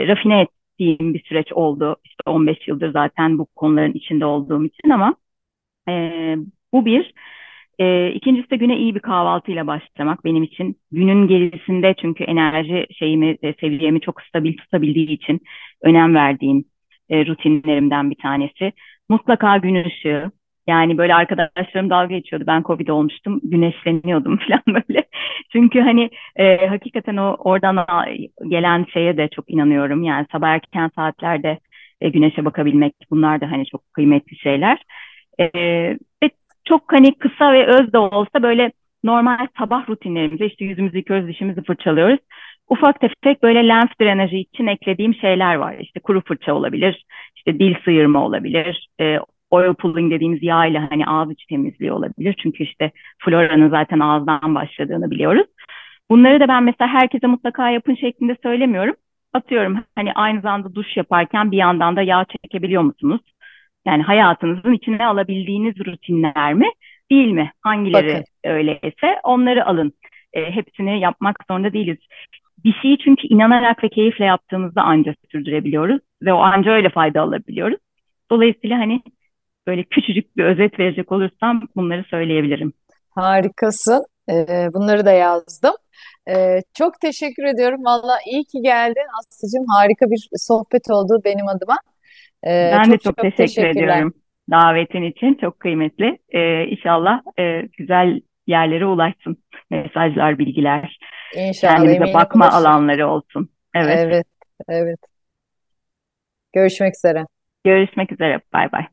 rafine ettiğim bir süreç oldu. İşte 15 yıldır zaten bu konuların içinde olduğum için ama e, bu bir. E, ikincisi de güne iyi bir kahvaltıyla başlamak benim için. Günün gerisinde çünkü enerji şeyimi, e, seviyemi çok stabil tutabildiği için önem verdiğim e, rutinlerimden bir tanesi. Mutlaka gün ışığı. Yani böyle arkadaşlarım dalga geçiyordu. Ben Covid olmuştum. Güneşleniyordum falan böyle. Çünkü hani e, hakikaten o oradan gelen şeye de çok inanıyorum. Yani sabah erken saatlerde e, güneşe bakabilmek bunlar da hani çok kıymetli şeyler. E, ve çok hani kısa ve öz de olsa böyle normal sabah rutinlerimizde işte yüzümüzü yıkıyoruz, dişimizi fırçalıyoruz. Ufak tefek böyle lenf drenajı için eklediğim şeyler var. İşte kuru fırça olabilir, işte dil sıyırma olabilir, e, oil pulling dediğimiz yağ ile hani ağız içi temizliği olabilir. Çünkü işte floranın zaten ağızdan başladığını biliyoruz. Bunları da ben mesela herkese mutlaka yapın şeklinde söylemiyorum. Atıyorum hani aynı zamanda duş yaparken bir yandan da yağ çekebiliyor musunuz? Yani hayatınızın içine alabildiğiniz rutinler mi, değil mi? Hangileri Bakın. öyleyse onları alın. E, hepsini yapmak zorunda değiliz. Bir şeyi çünkü inanarak ve keyifle yaptığımızda ancak sürdürebiliyoruz ve o anca öyle fayda alabiliyoruz. Dolayısıyla hani böyle küçücük bir özet verecek olursam bunları söyleyebilirim. Harikasın. Ee, bunları da yazdım. Ee, çok teşekkür ediyorum. Valla iyi ki geldin Aslı'cığım. Harika bir sohbet oldu benim adıma. Ee, Ben de çok çok çok teşekkür teşekkürler. ediyorum. davetin için. Çok kıymetli. İnşallah e, güzel yerlere ulaşsın mesajlar, bilgiler. İnşallah. Kendimize bakma olursun. alanları olsun. Evet. Evet. Evet. Görüşmek üzere. Görüşmek üzere. Bay bay.